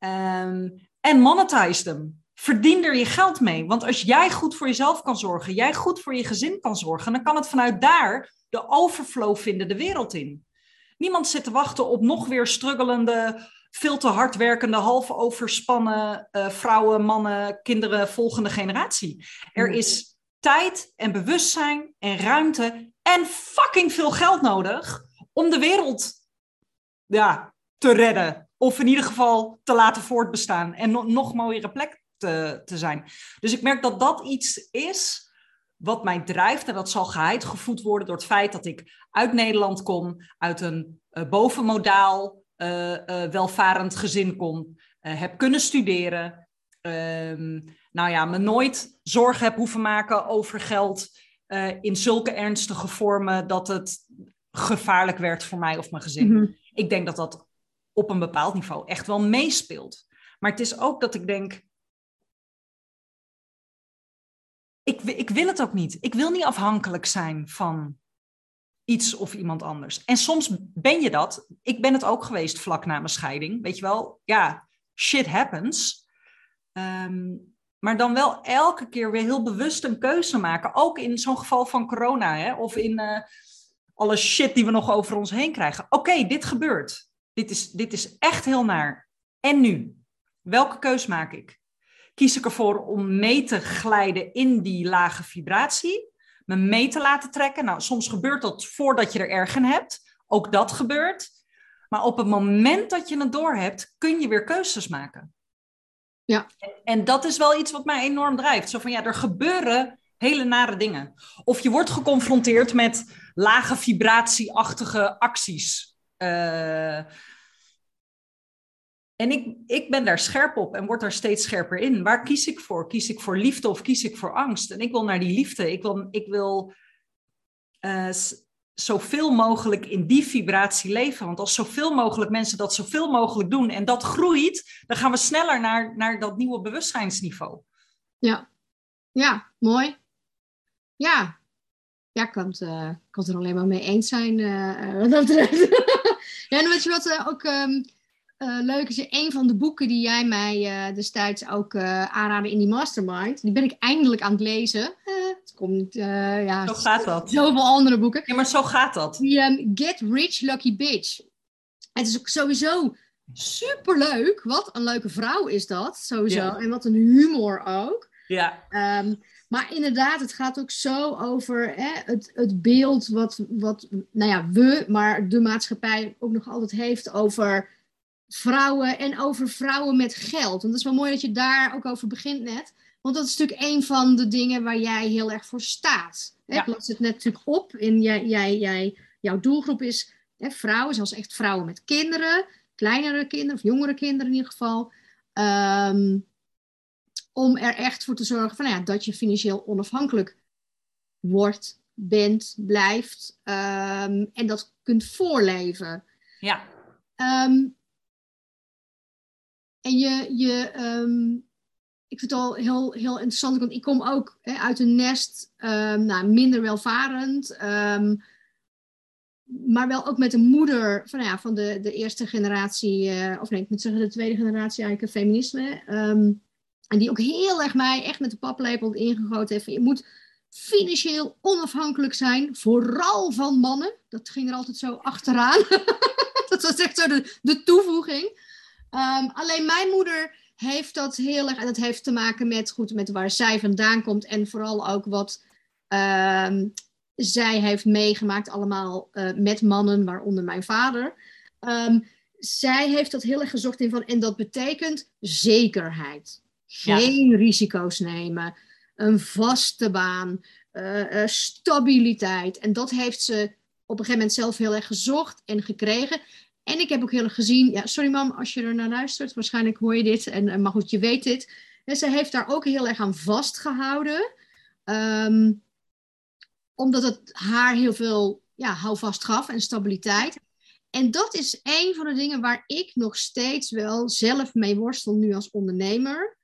Um, en monetize them. Verdien er je geld mee. Want als jij goed voor jezelf kan zorgen, jij goed voor je gezin kan zorgen, dan kan het vanuit daar de overflow vinden de wereld in. Niemand zit te wachten op nog weer struggelende veel te hard werkende, half overspannen uh, vrouwen, mannen, kinderen, volgende generatie. Er is tijd en bewustzijn en ruimte en fucking veel geld nodig om de wereld ja, te redden. Of in ieder geval te laten voortbestaan en no nog mooiere plek te, te zijn. Dus ik merk dat dat iets is wat mij drijft. En dat zal geheid gevoed worden door het feit dat ik uit Nederland kom, uit een uh, bovenmodaal uh, welvarend gezin kom, heb kunnen studeren. Ehm, nou ja, me nooit zorgen heb hoeven maken over geld in zulke ernstige vormen dat het gevaarlijk werd voor mij of mijn gezin. Mhm. Ik denk dat dat op een bepaald niveau echt wel meespeelt. Maar het is ook dat ik denk, ik, ik wil het ook niet. Ik wil niet afhankelijk zijn van iets of iemand anders. En soms ben je dat. Ik ben het ook geweest vlak na mijn scheiding. Weet je wel, ja, shit happens. Ehm, maar dan wel elke keer weer heel bewust een keuze maken. Ook in zo'n geval van corona, hè? of in uh, alle shit die we nog over ons heen krijgen. Oké, dit gebeurt. Dit is, dit is echt heel naar. En nu? Welke keus maak ik? Kies ik ervoor om mee te glijden in die lage vibratie? me mee te laten trekken. Nou, soms gebeurt dat voordat je er erg in hebt. Ook dat gebeurt. Maar op het moment dat je het door hebt, kun je weer keuzes maken. Ja. En dat is wel iets wat mij enorm drijft. Zo van ja, er gebeuren hele nare dingen. Of je wordt geconfronteerd met lage vibratieachtige acties. Uh, en ik, ik ben daar scherp op en word daar steeds scherper in. Waar kies ik voor? Kies ik voor liefde of kies ik voor angst? En ik wil naar die liefde. Ik wil, ik wil uh, zoveel mogelijk in die vibratie leven. Want als zoveel mogelijk mensen dat zoveel mogelijk doen en dat groeit, dan gaan we sneller naar, naar dat nieuwe bewustzijnsniveau. Ja, ja mooi. Ja, ja ik kan het, uh, kan het er alleen maar mee eens zijn. Uh, dat *laughs* ja, en weet je wat ook um, leuk is? Een van de boeken die jij mij destijds ook aanraadde in die mastermind, die ben ik eindelijk aan het lezen komt, uh, ja, zo gaat dat. *laughs* Zoveel andere boeken. Ja, maar zo gaat dat. Die um, Get Rich Lucky Bitch. Het is ook sowieso superleuk. Wat een leuke vrouw is dat, sowieso. En wat een humor ook. Ja. Um, maar inderdaad, het gaat ook zo over hè, het, het beeld wat, wat, nou ja, we, maar de maatschappij ook nog altijd heeft over vrouwen en over vrouwen met geld. En dat is wel mooi dat je daar ook over begint net. Want dat is natuurlijk een van de dingen waar jij heel erg voor staat. Hè? Ik las het net natuurlijk op. In jij, jij, jij, jouw doelgroep is hè, vrouwen, zoals echt vrouwen met kinderen. Kleinere kinderen of jongere kinderen in ieder geval. Um, om er echt voor te zorgen van, nou ja, dat je financieel onafhankelijk wordt, bent, blijft. Um, en dat kunt voorleven. Ja. Um, en je, je ik vind het al heel, heel interessant, want ik kom ook hè, uit een nest, nou, minder welvarend, maar wel ook met een moeder van, ja, van de, de eerste generatie, uh, of nee, ik moet zeggen de tweede generatie eigenlijk, feminisme. En die ook heel erg mij echt met de paplepel ingegoten heeft. Je moet financieel onafhankelijk zijn, vooral van mannen. Dat ging er altijd zo achteraan. *laughs* dat was echt zo de, de toevoeging. alleen mijn moeder heeft dat heel erg, en dat heeft te maken met, goed, met waar zij vandaan komt en vooral ook wat uh, zij heeft meegemaakt, allemaal uh, met mannen, waaronder mijn vader. Um, zij heeft dat heel erg gezocht in van, en dat betekent zekerheid. Geen risico's nemen, een vaste baan, uh, stabiliteit. En dat heeft ze op een gegeven moment zelf heel erg gezocht en gekregen. En ik heb ook heel erg gezien, ja, sorry mam, als je er naar luistert, waarschijnlijk hoor je dit, en, maar goed, je weet dit. Ze heeft daar ook heel erg aan vastgehouden, um, omdat het haar heel veel ja, houvast gaf en stabiliteit. En dat is een van de dingen waar ik nog steeds wel zelf mee worstel nu als ondernemer,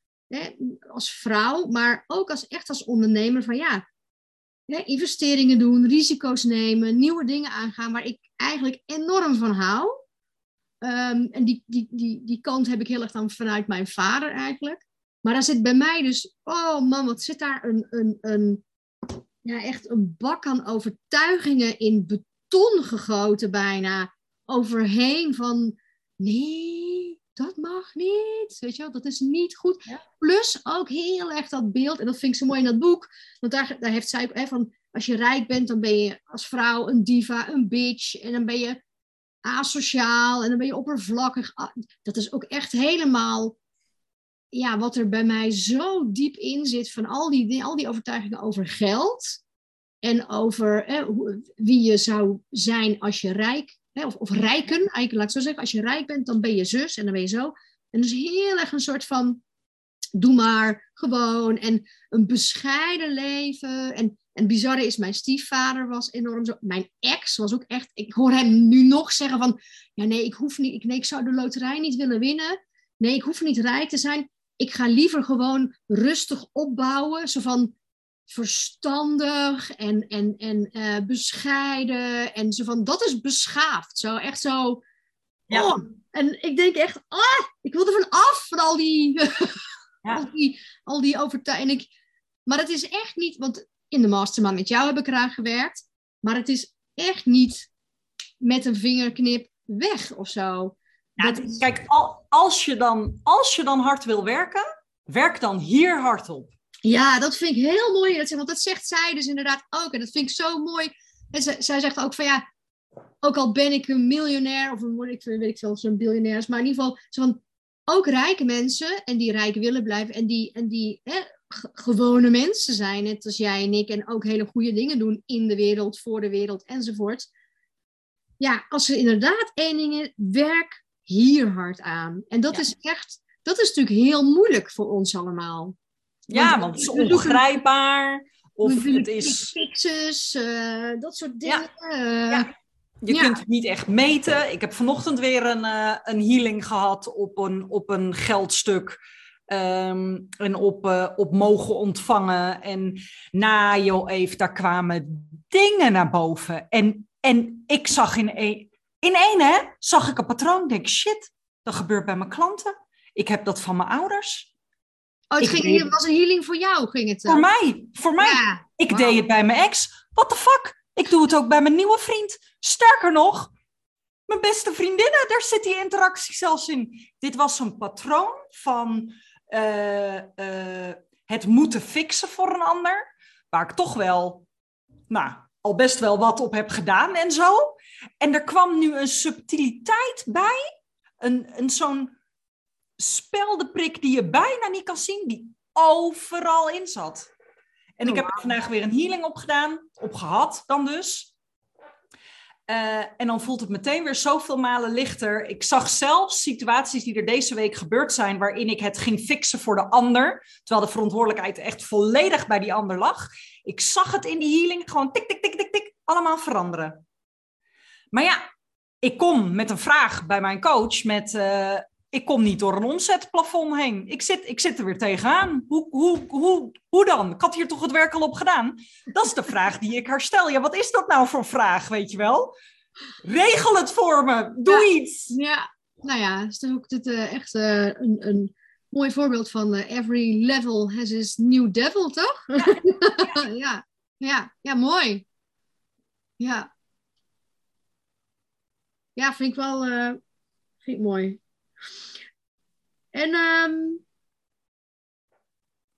als vrouw, maar ook als, echt als ondernemer van ja, hè, investeringen doen, risico's nemen, nieuwe dingen aangaan waar ik eigenlijk enorm van hou. Um, en die, die, die, die kant heb ik heel erg dan vanuit mijn vader eigenlijk. Maar daar zit bij mij dus, oh man, wat zit daar een, een, een, ja, echt een bak aan overtuigingen in beton gegoten bijna. Overheen van, nee, dat mag niet. Weet je wel, dat is niet goed. Ja. Plus ook heel erg dat beeld, en dat vind ik zo mooi in dat boek. Want daar, daar heeft zij ook hè, van, als je rijk bent, dan ben je als vrouw een diva, een bitch. En dan ben je asociaal en dan ben je oppervlakkig. Ah, dat is ook echt helemaal ja, wat er bij mij zo diep in zit van al die, al die overtuigingen over geld. En over wie je zou zijn als je rijk, of, rijken, eigenlijk laat ik zo zeggen. Als je rijk bent, dan ben je zus en dan ben je zo. En dus heel erg een soort van, doe maar, gewoon. En een bescheiden leven. En en bizarre is, mijn stiefvader was enorm zo. Mijn ex was ook echt. Ik hoor hem nu nog zeggen van. Ja, nee, ik hoef niet. Ik, nee, ik zou de loterij niet willen winnen. Nee, ik hoef niet rijk te zijn. Ik ga liever gewoon rustig opbouwen. Zo van verstandig en, en, en uh, bescheiden. En zo van, dat is beschaafd. Zo echt zo. Ja. Oh, en ik denk echt, ah, ik wil er van af van al die, *laughs* ja. al die, al die overtuigingen. Maar het is echt niet, want in de mastermind met jou heb ik eraan gewerkt. Maar het is echt niet met een vingerknip weg of zo. Ja, Kijk, als je, dan, als je dan hard wil werken, werk dan hier hard op. Ja, dat vind ik heel mooi. Want dat zegt zij dus inderdaad ook. En dat vind ik zo mooi. En zij, zij zegt ook van ja, ook al ben ik een miljonair of een, ik weet ik veel, zo'n biljonair maar in ieder geval, zo van, ook rijke mensen en die rijk willen blijven en die, en die hè, gewone mensen zijn, net als jij en ik, en ook hele goede dingen doen in de wereld, voor de wereld enzovoort. ja, als er inderdaad één ding is, werk hier hard aan. En dat is echt, dat is natuurlijk heel moeilijk voor ons allemaal. Ja, want, het is ongrijpbaar. Of het is... Fixes, uh, dat soort dingen. Ja. ja. Je kunt het niet echt meten. Ik heb vanochtend weer een, uh, een healing gehad op een, op een geldstuk. Um, en op, uh, op mogen ontvangen. En na joh, even, daar kwamen dingen naar boven. En, en ik zag in één, in één hè, zag ik een patroon. Ik denk, shit, dat gebeurt bij mijn klanten. Ik heb dat van mijn ouders. Oh, het ging, was een healing voor jou, ging het? Voor mij, voor mij. Ja. Ik deed het bij mijn ex. What the fuck? Ik doe het ook bij mijn nieuwe vriend. Sterker nog, mijn beste vriendinnen, daar zit die interactie zelfs in. Dit was een patroon van uh, uh, het moeten fixen voor een ander. Waar ik toch wel, nou, al best wel wat op heb gedaan en zo. En er kwam nu een subtiliteit bij. Een, een zo'n speldeprik die je bijna niet kan zien, die overal in zat. En ik oh, heb er vandaag weer een healing op gedaan, op gehad dan dus. Uh, en dan voelt het meteen weer zoveel malen lichter. Ik zag zelfs situaties die er deze week gebeurd zijn, waarin ik het ging fixen voor de ander, terwijl de verantwoordelijkheid echt volledig bij die ander lag. Ik zag het in die healing gewoon tik, tik, tik, tik, tik, allemaal veranderen. Maar ja, ik kom met een vraag bij mijn coach met, uh, ik kom niet door een omzetplafond heen. Ik zit, ik zit er weer tegenaan. Hoe, hoe, hoe, hoe dan? Ik had hier toch het werk al op gedaan? Dat is de vraag die ik haar stel. Ja, wat is dat nou voor vraag, weet je wel? Regel het voor me. Doe iets. Ja, nou ja, is ook dit, uh, echt uh, een, een mooi voorbeeld van uh, every level has its new devil, toch? Ja, *laughs* ja, ja, ja, mooi. Ja. Ja, vind ik wel vind ik mooi. En um,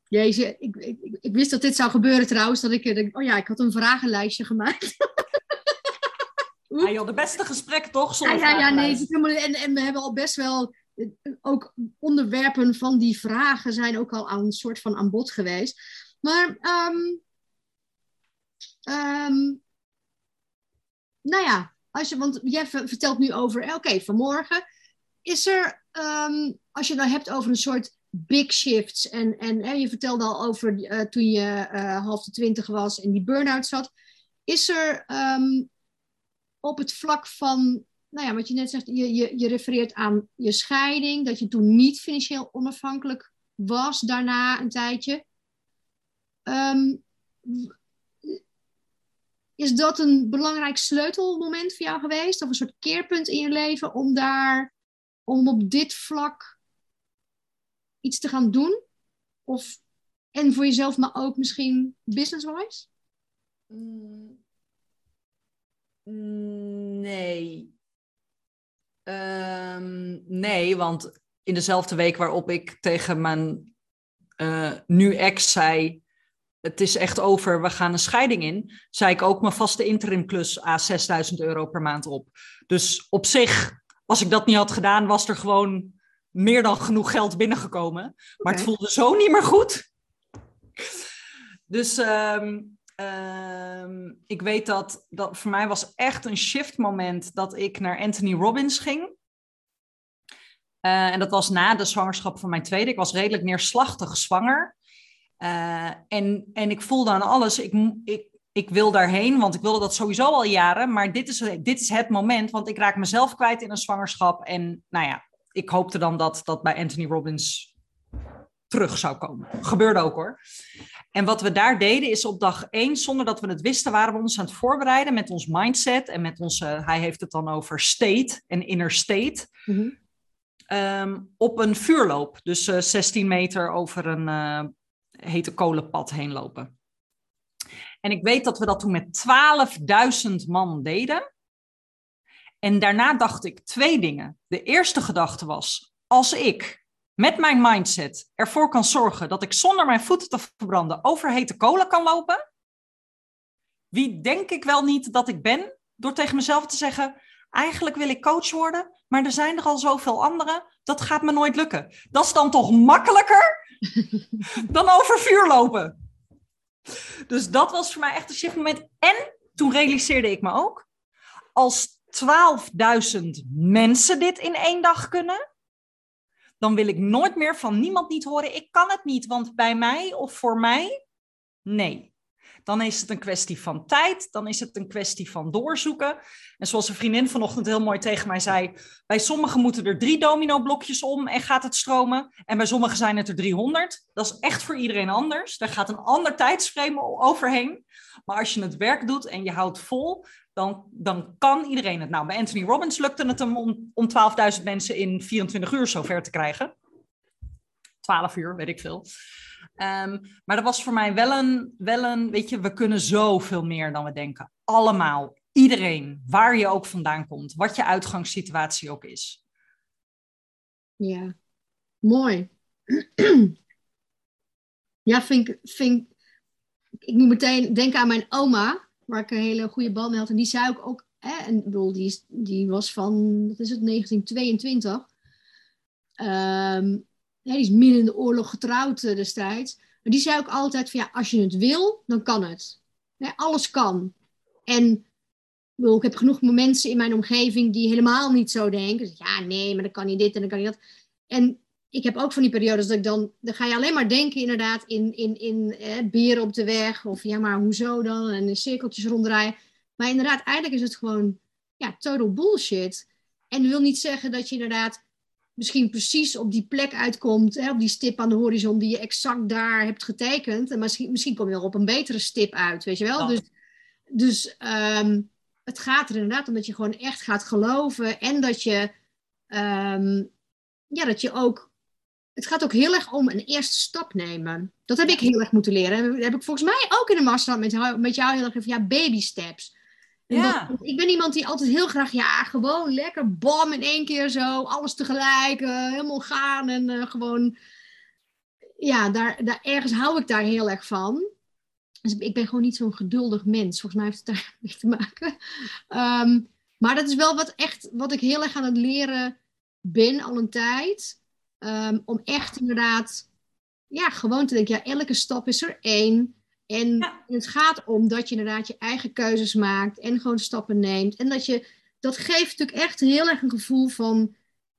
jezus, ik, ik, ik, wist dat dit zou gebeuren trouwens. Dat ik, denk, oh ja, ik had een vragenlijstje gemaakt. *laughs* ja, joh, de beste gesprek toch? Ja, ja, ja, nee. En, en we hebben al best wel eh, ook onderwerpen van die vragen zijn ook al aan een soort van aan bod geweest. Maar um, um, nou ja, als je, want jij vertelt nu over, oké, okay, vanmorgen is er, um, als je het nou hebt over een soort big shifts, en, en je vertelde al over uh, toen je uh, half de twintig was en die burn-out zat, is er um, op het vlak van, nou ja, wat je net zegt, je, je, je refereert aan je scheiding, dat je toen niet financieel onafhankelijk was daarna een tijdje. Um, is dat een belangrijk sleutelmoment voor jou geweest? Of een soort keerpunt in je leven om daar om op dit vlak iets te gaan doen? Of, en voor jezelf, maar ook misschien business-wise? Mm, nee. Um, nee, want in dezelfde week waarop ik tegen mijn uh, nu ex zei: Het is echt over, we gaan een scheiding in. zei ik ook mijn vaste interimklus a 6000 euro per maand op. Dus op zich als ik dat niet had gedaan, was er gewoon meer dan genoeg geld binnengekomen. Maar het voelde zo niet meer goed. Dus um, um, ik weet dat, dat voor mij was echt een shift moment dat ik naar Anthony Robbins ging. Uh, en dat was na de zwangerschap van mijn tweede. Ik was redelijk neerslachtig zwanger. Uh, en, en ik voelde aan alles, ik, ik, ik wil daarheen, want ik wilde dat sowieso al jaren. Maar dit is, dit is het moment, want ik raak mezelf kwijt in een zwangerschap. En nou ja, ik hoopte dan dat dat bij Anthony Robbins terug zou komen. Gebeurde ook hoor. En wat we daar deden is op dag één, zonder dat we het wisten, waren we ons aan het voorbereiden met ons mindset en met onze, hij heeft het dan over state en inner state, mhm. ehm, op een vuurloop. Dus uh, eh, 16 meter over een uh, hete kolenpad heen lopen. En ik weet dat we dat toen met 12.000 man deden. En daarna dacht ik twee dingen. De eerste gedachte was: als ik met mijn mindset ervoor kan zorgen dat ik zonder mijn voeten te verbranden over hete kolen kan lopen, wie denk ik wel niet dat ik ben door tegen mezelf te zeggen: eigenlijk wil ik coach worden, maar er zijn er al zoveel anderen, dat gaat me nooit lukken. Dat is dan toch makkelijker *laughs* dan over vuur lopen. Dus dat was voor mij echt een shiftmoment. En toen realiseerde ik me ook, als 12.000 mensen dit in één dag kunnen, dan wil ik nooit meer van niemand niet horen, ik kan het niet, want bij mij of voor mij, nee. Dan is het een kwestie van tijd, dan is het een kwestie van doorzoeken. En zoals een vriendin vanochtend heel mooi tegen mij zei, bij sommigen moeten er drie domino-blokjes om en gaat het stromen. En bij sommigen zijn het er 300. Dat is echt voor iedereen anders. Daar gaat een ander tijdsframe overheen. Maar als je het werk doet en je houdt vol, dan, dan kan iedereen het. Nou, bij Anthony Robbins lukte het hem om, om 12.000 mensen in 24 uur zover te krijgen. 12 uur, weet ik veel. Ehm, maar dat was voor mij wel een, wel een, weet je, we kunnen zoveel meer dan we denken. Allemaal, iedereen, waar je ook vandaan komt, wat je uitgangssituatie ook is. Ja, mooi. *clears throat* ja, vind ik, ik moet meteen denken aan mijn oma, waar ik een hele goede band mee had. En die zei ook, ook hè, en, bedoel, die, die was van, wat is het, 1922. Um, ehm, die is midden in de oorlog getrouwd uh, destijds. Maar die zei ook altijd van ja, als je het wil, dan kan het. alles kan. En ik heb genoeg mensen in mijn omgeving die helemaal niet zo denken. Ja, nee, maar dan kan niet dit en dan kan niet dat. En ik heb ook van die periodes dat ik dan, dan ga je alleen maar denken inderdaad in, in, in eh, beren op de weg. Of ja, maar hoezo dan? En in cirkeltjes ronddraaien. Maar inderdaad, eigenlijk is het gewoon, ja, total bullshit. En dat wil niet zeggen dat je inderdaad misschien precies op die plek uitkomt, hè, op die stip aan de horizon die je exact daar hebt getekend. En misschien, misschien kom je wel op een betere stip uit, weet je wel. Dus, dus ehm, het gaat er inderdaad om dat je gewoon echt gaat geloven en dat je, um, ja, dat je ook het gaat ook heel erg om een eerste stap nemen. Dat heb ik heel erg moeten leren. Dat heb ik volgens mij ook in de master met, met jou heel erg even, ja, baby steps. Ja. ik ben iemand die altijd heel graag, ja, gewoon lekker bam in één keer zo, alles tegelijk, uh, helemaal gaan en uh, gewoon, ja, daar, daar, ergens hou ik daar heel erg van. Dus ik ben gewoon niet zo'n geduldig mens. Volgens mij heeft het daar *laughs* mee te maken. Um, maar dat is wel wat echt, wat ik heel erg aan het leren ben al een tijd. Um, om echt inderdaad, ja, gewoon te denken, ja, elke stap is er één. En het gaat om dat je inderdaad je eigen keuzes maakt en gewoon stappen neemt. En dat je, dat geeft natuurlijk echt heel erg een gevoel van,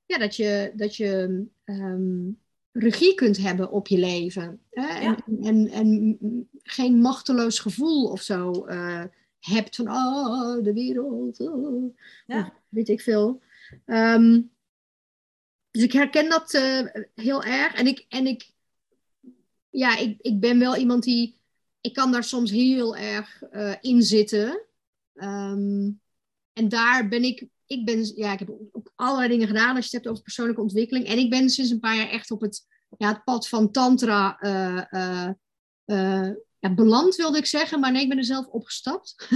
ja, dat je, dat je um, regie kunt hebben op je leven. Hè? En, en, en, geen machteloos gevoel of zo uh, hebt van, oh, de wereld, oh, ja. weet ik veel. Um, dus ik herken dat uh, heel erg. En ik, en ik, ja, ik, ik ben wel iemand die ik kan daar soms heel erg uh, in zitten. Ehm, en daar ben ik, ik ben, ja, ik heb ook allerlei dingen gedaan als je het hebt over persoonlijke ontwikkeling. En ik ben sinds een paar jaar echt op het, ja, het pad van tantra uh, uh, ja, beland, wilde ik zeggen. Maar nee, ik ben er zelf opgestapt.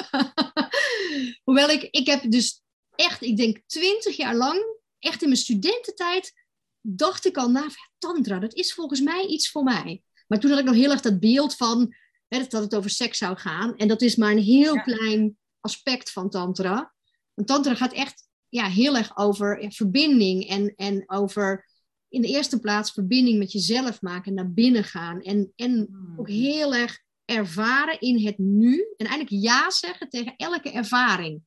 *laughs* Hoewel ik, ik heb dus echt, ik denk twintig jaar lang, echt in mijn studententijd, dacht ik al, nou, tantra, dat is volgens mij iets voor mij. Maar toen had ik nog heel erg dat beeld van hè, dat het over seks zou gaan. En dat is maar een heel klein aspect van tantra. Want tantra gaat echt ja, heel erg over ja, verbinding en, en over in de eerste plaats verbinding met jezelf maken, naar binnen gaan. En, en hmm. ook heel erg ervaren in het nu. En eigenlijk ja zeggen tegen elke ervaring.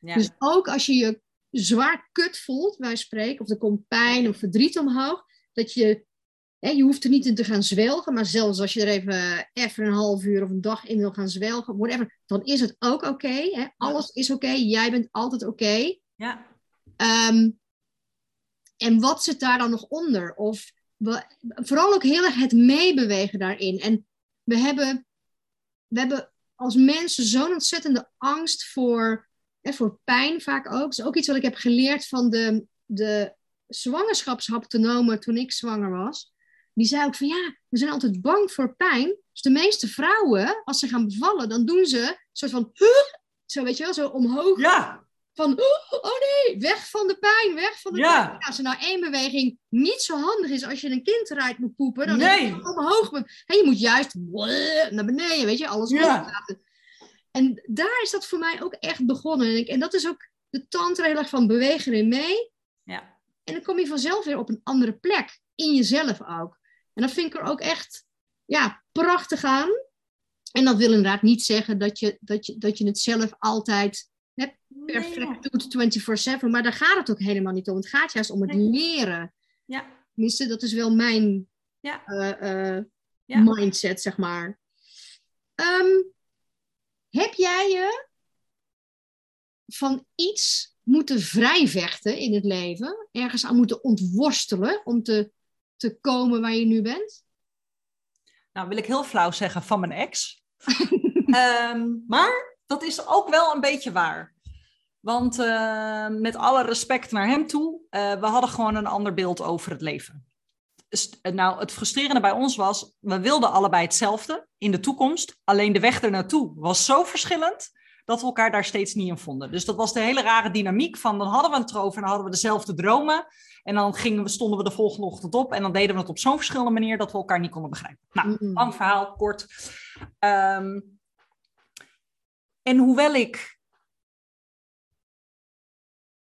Ja. Dus ook als je je zwaar kut voelt, wij spreken, of er komt pijn of verdriet omhoog, dat je je hoeft er niet in te gaan zwelgen, maar zelfs als je er even, even een half uur of een dag in wil gaan zwelgen, whatever, dan is het ook oké. Alles is oké, jij bent altijd oké. Ja. Um, en wat zit daar dan nog onder? Of we, vooral ook heel erg het meebewegen daarin. En we hebben, we hebben als mensen zo'n ontzettende angst voor, hè, voor pijn vaak ook. Dat is ook iets wat ik heb geleerd van de, de zwangerschapshaptonomen toen ik zwanger was die zei ook van ja, we zijn altijd bang voor pijn. Dus de meeste vrouwen, als ze gaan bevallen, dan doen ze een soort van, zo weet je wel, zo omhoog. Ja. Van, oh nee, weg van de pijn, weg van de ja. pijn. Als er nou één beweging niet zo handig is als je een kind eruit moet poepen, dan nee. je omhoog. En je moet juist naar beneden, weet je, alles ja. laten. En daar is dat voor mij ook echt begonnen. En dat is ook de tantra heel erg van bewegen in mee. Ja. En dan kom je vanzelf weer op een andere plek. In jezelf ook. En dat vind ik er ook echt ja, prachtig aan. En dat wil inderdaad niet zeggen dat je, dat je, dat je het zelf altijd perfect doet 24-7. Maar daar gaat het ook helemaal niet om. Het gaat juist om het leren. Ja. Tenminste, dat is wel mijn Ja. eh, eh, Ja. mindset, zeg maar. Ehm, heb jij je van iets moeten vrijvechten in het leven? Ergens aan moeten ontworstelen om te, te komen waar je nu bent? Nou, wil ik heel flauw zeggen van mijn ex. *laughs* Ehm, maar dat is ook wel een beetje waar. Want eh, met alle respect naar hem toe, eh, we hadden gewoon een ander beeld over het leven. Nou, het frustrerende bij ons was, we wilden allebei hetzelfde in de toekomst. Alleen de weg er naartoe was zo verschillend dat we elkaar daar steeds niet in vonden. Dus dat was de hele rare dynamiek van, dan hadden we het erover en dan hadden we dezelfde dromen. En dan gingen we, stonden we de volgende ochtend op en dan deden we het op zo'n verschillende manier dat we elkaar niet konden begrijpen. Nou, lang verhaal, kort. Ehm, en hoewel ik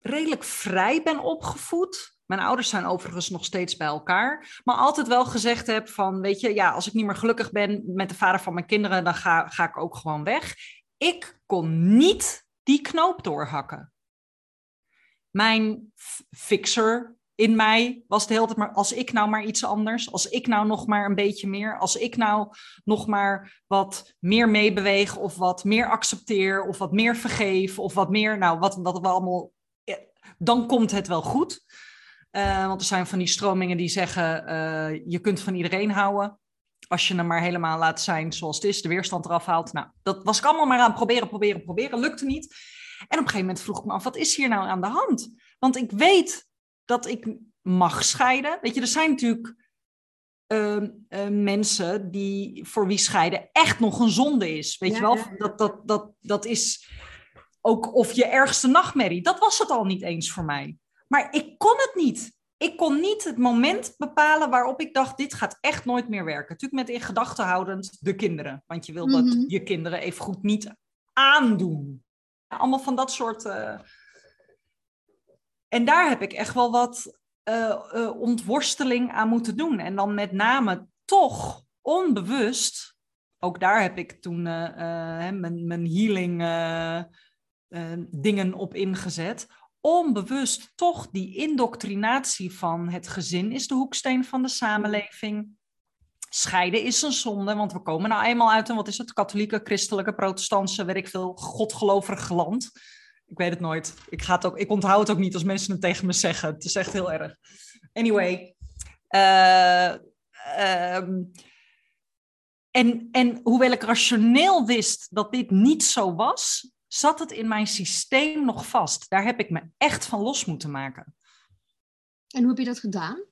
redelijk vrij ben opgevoed. Mijn ouders zijn overigens nog steeds bij elkaar. Maar altijd wel gezegd heb van, weet je, ja, als ik niet meer gelukkig ben met de vader van mijn kinderen, dan ga, ga ik ook gewoon weg. Ik kon niet die knoop doorhakken. Mijn fixer in mij was de hele tijd maar, als ik nou maar iets anders, als ik nou nog maar een beetje meer, als ik nou nog maar wat meer meebeweeg of wat meer accepteer of wat meer vergeef of wat meer, nou, wat, wat we allemaal, eh, dan komt het wel goed. Eh, want er zijn van die stromingen die zeggen, eh, je kunt van iedereen houden. Als je hem maar helemaal laat zijn zoals het is, de weerstand eraf haalt. Nou, dat was ik allemaal maar aan proberen, proberen, proberen. Lukte niet. En op een gegeven moment vroeg ik me af, wat is hier nou aan de hand? Want ik weet dat ik mag scheiden. Weet je, er zijn natuurlijk ehm, eh, mensen die, voor wie scheiden echt nog een zonde is. Weet Ja, je wel, ja. dat, dat, dat, dat is ook of je ergste nachtmerrie. Dat was het al niet eens voor mij. Maar ik kon het niet. Ik kon niet het moment bepalen waarop ik dacht, dit gaat echt nooit meer werken. Natuurlijk met in gedachten houdend de kinderen. Want je wil dat Mhm. je kinderen even goed niet aandoen. Allemaal van dat soort... eh, En daar heb ik echt wel wat eh, eh, ontworsteling aan moeten doen. En dan met name toch onbewust... Ook daar heb ik toen mijn, mijn healing dingen op ingezet onbewust toch die indoctrinatie van het gezin is de hoeksteen van de samenleving. Scheiden is een zonde, want we komen nou eenmaal uit een, wat is het, katholieke, christelijke, protestantse, weet ik veel, godgelovig land. Ik weet het nooit. Ik, ga het ook, ik onthoud het ook niet als mensen het tegen me zeggen. Het is echt heel erg. Anyway. ehm, en, en hoewel ik rationeel wist dat dit niet zo was, zat het in mijn systeem nog vast. Daar heb ik me echt van los moeten maken. En hoe heb je dat gedaan?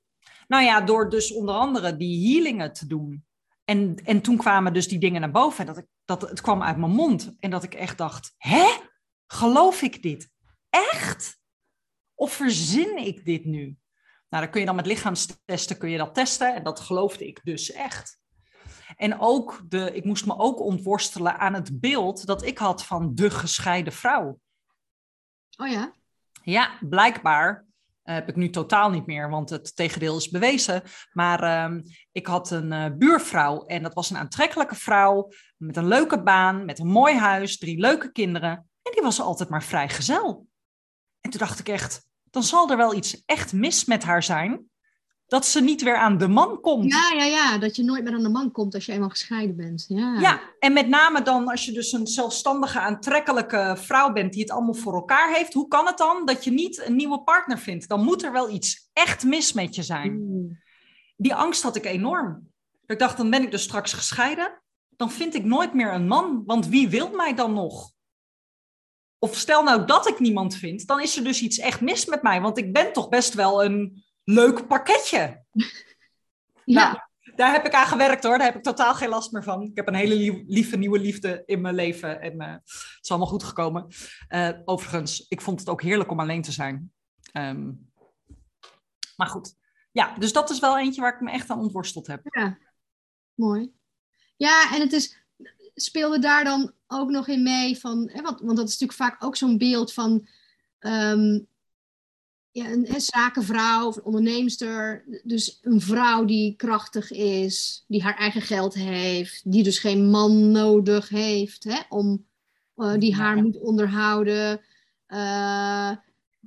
Nou ja, door dus onder andere die healingen te doen. En, en toen kwamen dus die dingen naar boven. En dat, ik, dat het kwam uit mijn mond. En dat ik echt dacht, hè? Geloof ik dit? Echt? Of verzin ik dit nu? Nou, dan kun je dan met lichaamstesten kun je dat testen. En dat geloofde ik dus echt. En ook de, ik moest me ook ontworstelen aan het beeld dat ik had van de gescheiden vrouw. Oh ja? Ja, blijkbaar eh, heb ik nu totaal niet meer, want het tegendeel is bewezen. Maar ehm, ik had een eh, buurvrouw en dat was een aantrekkelijke vrouw met een leuke baan, met een mooi huis, drie leuke kinderen. En die was altijd maar vrijgezel. En toen dacht ik echt, dan zal er wel iets echt mis met haar zijn, dat ze niet weer aan de man komt. Ja, ja, ja. Dat je nooit meer aan de man komt als je eenmaal gescheiden bent. Ja. Ja, en met name dan als je dus een zelfstandige, aantrekkelijke vrouw bent die het allemaal voor elkaar heeft. Hoe kan het dan dat je niet een nieuwe partner vindt? Dan moet er wel iets echt mis met je zijn. Mm. Die angst had ik enorm. Ik dacht, dan ben ik dus straks gescheiden. Dan vind ik nooit meer een man, want wie wil mij dan nog? Of stel nou dat ik niemand vind, dan is er dus iets echt mis met mij. Want ik ben toch best wel een leuk pakketje. *laughs* Ja. Nou, daar heb ik aan gewerkt hoor. Daar heb ik totaal geen last meer van. Ik heb een hele lieve nieuwe liefde in mijn leven. En eh, het is allemaal goed gekomen. Eh, overigens, ik vond het ook heerlijk om alleen te zijn. Ehm, maar goed. Ja, dus dat is wel eentje waar ik me echt aan ontworsteld heb. Ja, mooi. Ja, en het is, speelde daar dan ook nog in mee van, hè, want, want dat is natuurlijk vaak ook zo'n beeld van ehm, ja, een, een zakenvrouw of een onderneemster. Dus een vrouw die krachtig is, die haar eigen geld heeft, die dus geen man nodig heeft hè, om, eh, die haar moet onderhouden. Eh,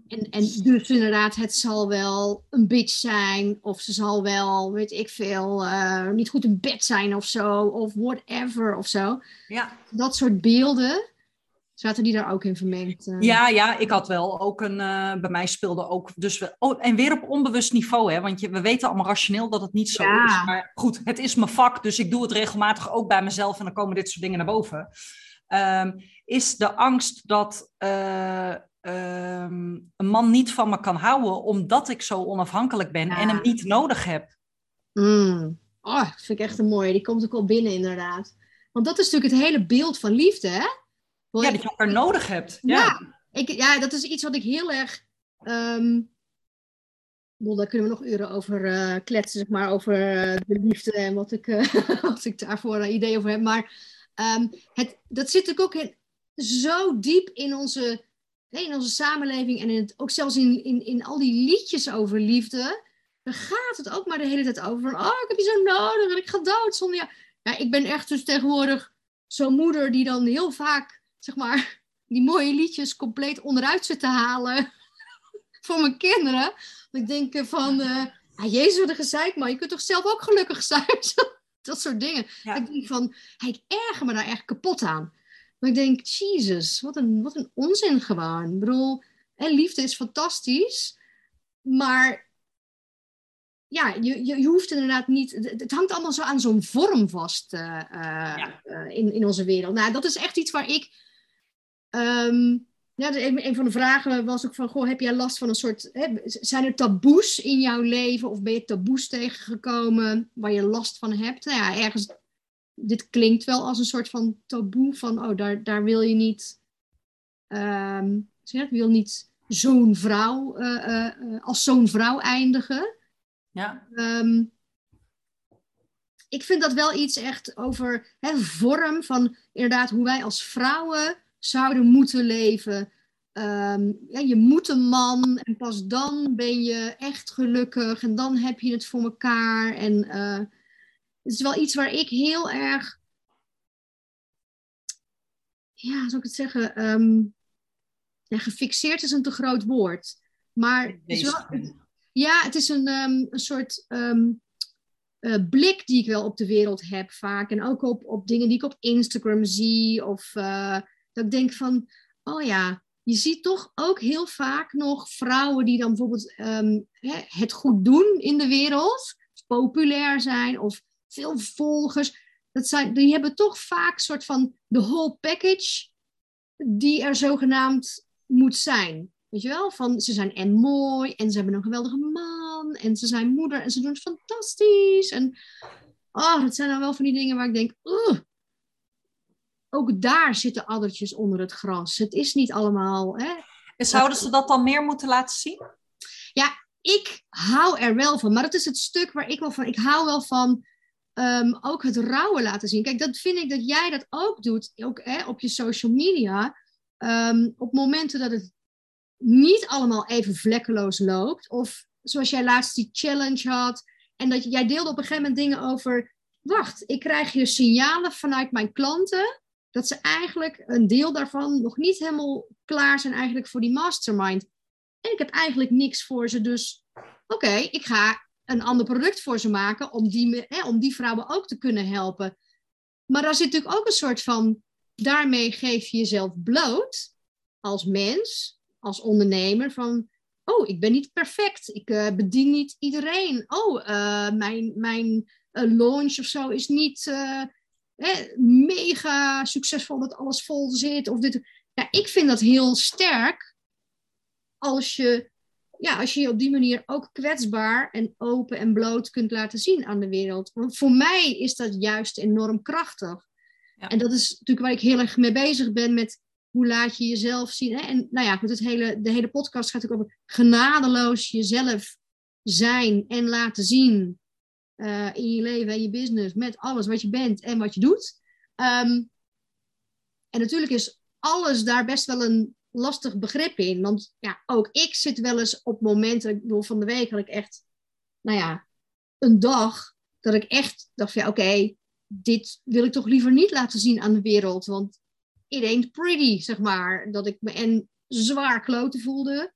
en, en dus inderdaad, het zal wel een bitch zijn. Of ze zal wel, weet ik veel, eh, niet goed in bed zijn of zo. Of whatever of zo. Ja. Dat soort beelden. Zaten die daar ook in vermengd? eh? Ja, ja, ik had wel ook een. eh, bij mij speelde ook. Dus we, oh, en weer op onbewust niveau, hè? Want je, we weten allemaal rationeel dat het niet zo Ja. is. Maar goed, het is mijn vak, dus ik doe het regelmatig ook bij mezelf en dan komen dit soort dingen naar boven. Ehm, is de angst dat eh, ehm, een man niet van me kan houden omdat ik zo onafhankelijk ben Ja. en hem niet nodig heb. Mm. Oh, dat vind ik echt een mooie. Die komt ook wel binnen, inderdaad. Want dat is natuurlijk het hele beeld van liefde, hè? Ja, dat je elkaar nodig hebt. Ja. Ja, ik, ja, dat is iets wat ik heel erg. wel, daar kunnen we nog uren over eh, kletsen, zeg maar, over eh, de liefde en wat ik, *laughs* wat ik daarvoor een idee over heb. Maar ehm, het, dat zit natuurlijk ook in, zo diep in onze, nee, in onze samenleving en in het, ook zelfs in, in, in al die liedjes over liefde. Daar gaat het ook maar de hele tijd over. Van, oh, ik heb je zo nodig en ik ga dood zonder jou. Ja, ik ben echt dus tegenwoordig zo'n moeder die dan heel vaak, zeg maar, die mooie liedjes compleet onderuit zit te halen *laughs* voor mijn kinderen. Dat ik denk eh, van, eh ah, jezus wat een gezeik man, je kunt toch zelf ook gelukkig zijn? *laughs* dat soort dingen. Ja. Ik denk van, hey, ik erger me daar echt kapot aan. Maar ik denk, jezus, wat een, wat een onzin gewoon. Ik bedoel, hè, liefde is fantastisch, maar ja, je, je, je hoeft inderdaad niet. Het, het hangt allemaal zo aan zo'n vorm vast Ja. eh, in, in onze wereld. Nou, dat is echt iets waar ik. Ja, de- een, een van de vragen was ook van: goh, heb jij last van een soort. Hè, zijn er taboes in jouw leven? Of ben je taboes tegengekomen waar je last van hebt? Nou ja, ergens. Dit klinkt wel als een soort van taboe van: oh, daar, daar wil je niet. ehm zeg, wil niet zo'n vrouw. eh, eh, als zo'n vrouw eindigen. Ja. Ehm, ik vind dat wel iets echt over hè, vorm van inderdaad hoe wij als vrouwen zouden moeten leven. Ehm, ja, je moet een man en pas dan ben je echt gelukkig en dan heb je het voor elkaar. En eh, het is wel iets waar ik heel erg, ja, hoe zou ik het zeggen, Ehm, ja, gefixeerd is een te groot woord. Maar het is wel, ja, het is een, ehm, een soort eh, blik die ik wel op de wereld heb vaak. En ook op, op dingen die ik op Instagram zie. Of eh, dat ik denk van, oh ja, je ziet toch ook heel vaak nog vrouwen die dan bijvoorbeeld ehm, het goed doen in de wereld. Populair zijn of veel volgers. Dat zijn, die hebben toch vaak een soort van de whole package die er zogenaamd moet zijn. Weet je wel? Van ze zijn en mooi en ze hebben een geweldige man en ze zijn moeder en ze doen het fantastisch. En oh, dat zijn dan wel van die dingen waar ik denk, "Ugh." Ook daar zitten addertjes onder het gras. Het is niet allemaal. Hè? En zouden ze dat dan meer moeten laten zien? Ik hou er wel van, maar dat is het stuk waar ik wel van. Ik hou wel van ehm, ook het rouwen laten zien. Kijk, dat vind ik dat jij dat ook doet, ook hè, op je social media. Ehm, op momenten dat het niet allemaal even vlekkeloos loopt. Of zoals jij laatst die challenge had. En dat jij deelde op een gegeven moment dingen over. Wacht, ik krijg hier signalen vanuit mijn klanten. Dat ze eigenlijk een deel daarvan nog niet helemaal klaar zijn eigenlijk voor die mastermind. En ik heb eigenlijk niks voor ze. Dus oké, ik ga een ander product voor ze maken. Om die, hè, om die vrouwen ook te kunnen helpen. Maar daar zit natuurlijk ook een soort van. Daarmee geef je jezelf bloot als mens als ondernemer van, oh, ik ben niet perfect, ik eh, bedien niet iedereen. Oh, eh, mijn, mijn eh, launch of zo is niet hè, mega succesvol dat alles vol zit. Of dit. Ja, ik vind dat heel sterk als je, ja, als je je op die manier ook kwetsbaar en open en bloot kunt laten zien aan de wereld. Want voor mij is dat juist enorm krachtig. Ja. En dat is natuurlijk waar ik heel erg mee bezig ben met hoe laat je jezelf zien? Hè? En nou ja, goed, het hele, de hele podcast gaat ook over genadeloos jezelf zijn en laten zien eh, in je leven en je business, met alles wat je bent en wat je doet. Ehm, en natuurlijk is alles daar best wel een lastig begrip in. Want ja, ook ik zit wel eens op momenten, ik bedoel, van de week had ik echt, nou ja, een dag dat ik echt dacht ja, oké, dit wil ik toch liever niet laten zien aan de wereld. Want it ain't pretty, zeg maar. Dat ik me en zwaar kloten voelde.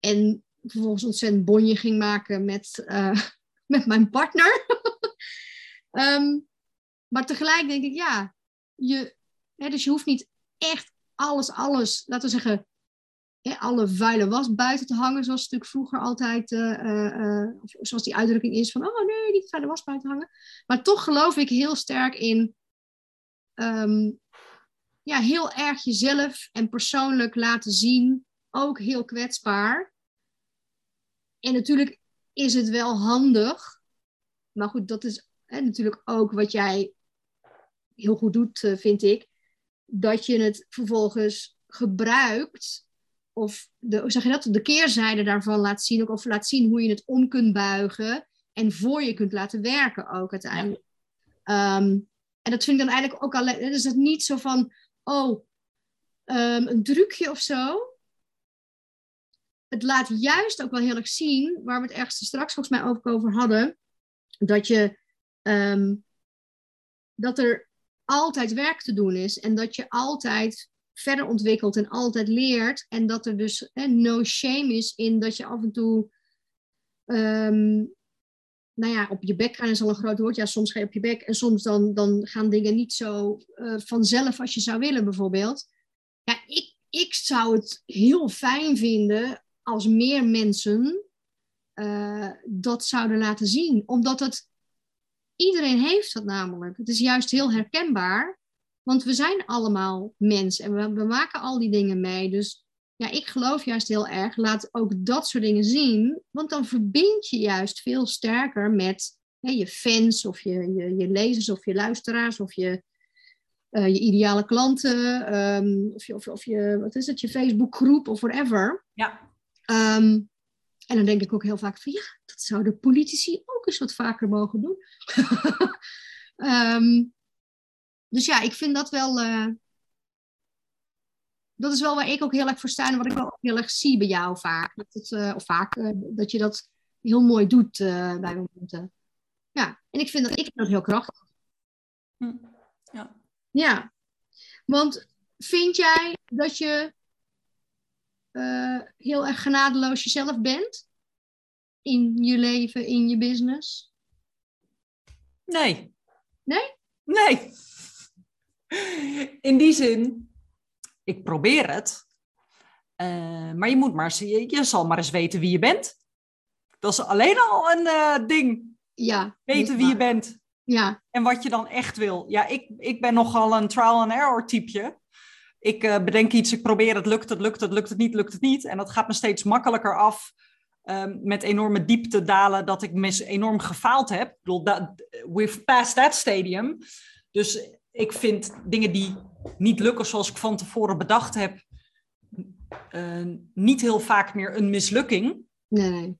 En vervolgens ontzettend bonje ging maken met, uh, met mijn partner. um, *laughs* maar tegelijk denk ik, ja, je, hè, dus je hoeft niet echt alles, alles, laten we zeggen, hè, alle vuile was buiten te hangen, zoals natuurlijk vroeger altijd, uh, zoals die uitdrukking is van, oh nee, niet vuile was buiten hangen. Maar toch geloof ik heel sterk in, um, ja, heel erg jezelf en persoonlijk laten zien, ook heel kwetsbaar. En natuurlijk is het wel handig, maar goed, dat is hè, natuurlijk ook wat jij heel goed doet, eh, vind ik, dat je het vervolgens gebruikt, of de, zeg je dat, de keerzijde daarvan laat zien, of laat zien hoe je het om kunt buigen en voor je kunt laten werken ook uiteindelijk. Ehm, en dat vind ik dan eigenlijk ook alleen, dus dat niet zo van, oh, um, een drukje of zo. Het laat juist ook wel heel erg zien, waar we het ergste straks volgens mij ook over hadden, dat je um, dat er altijd werk te doen is en dat je altijd verder ontwikkelt en altijd leert en dat er dus eh, no shame is in dat je af en toe um, nou ja, op je bek gaan is al een groot woord. Ja, soms ga je op je bek en soms dan, dan gaan dingen niet zo uh, vanzelf als je zou willen, bijvoorbeeld. Ja, ik, ik zou het heel fijn vinden als meer mensen uh, dat zouden laten zien. Omdat het, iedereen heeft dat namelijk. Het is juist heel herkenbaar, want we zijn allemaal mensen en we, we maken al die dingen mee. Dus ja, ik geloof juist heel erg, laat ook dat soort dingen zien, want dan verbind je juist veel sterker met hè, je fans of je, je, je lezers of je luisteraars of je, uh, je ideale klanten um, of, je, of, of, je, wat is het, je Facebookgroep of whatever. Ja. Um, en dan denk ik ook heel vaak van ja, dat zouden politici ook eens wat vaker mogen doen. um, *laughs* dus ja, ik vind dat wel, uh, dat is wel waar ik ook heel erg voor sta en wat ik wel ook heel erg zie bij jou vaak. Dat het, uh, of vaak, uh, dat je dat heel mooi doet bij momenten. Ja, en ik vind dat, ik vind dat heel krachtig. Hm. Ja. ja, want vind jij dat je heel erg genadeloos jezelf bent? In je leven, in je business? Nee. Nee? Nee. In die zin ik probeer het. Uh, maar je moet maar, je, je zal maar eens weten wie je bent. Dat is alleen al een uh, ding. Ja. Weten wie je bent. Ja. En wat je dan echt wil. Ja, ik, ik ben nogal een trial and error typeje. Ik uh, bedenk iets, ik probeer het, lukt het, lukt het, lukt het niet, lukt het niet. En dat gaat me steeds makkelijker af. Um, met enorme diepte dalen dat ik mis enorm gefaald heb. Ik bedoel, that, we've passed that stadium. Dus ik vind dingen die niet lukken zoals ik van tevoren bedacht heb, uh, niet heel vaak meer een mislukking. Nee.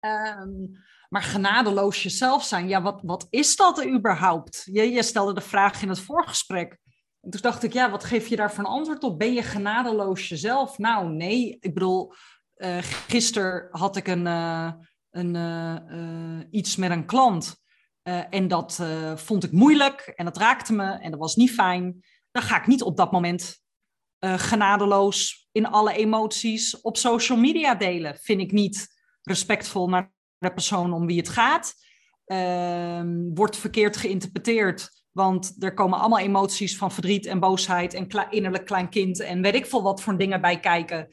Um, maar genadeloos jezelf zijn, ja, wat, wat is dat überhaupt? Je stelde de vraag in het voorgesprek. En toen dacht ik, ja, wat geef je daar voor een antwoord op? Ben je genadeloos jezelf? Nou, nee. Ik bedoel, uh, gisteren had ik een, uh, een, uh, iets met een klant. En dat vond ik moeilijk en dat raakte me en dat was niet fijn. Dan ga ik niet op dat moment genadeloos in alle emoties op social media delen. Vind ik niet respectvol naar de persoon om wie het gaat. Ehm, wordt verkeerd geïnterpreteerd, want er komen allemaal emoties van verdriet en boosheid en kle innerlijk klein kind en weet ik veel wat voor dingen bij kijken.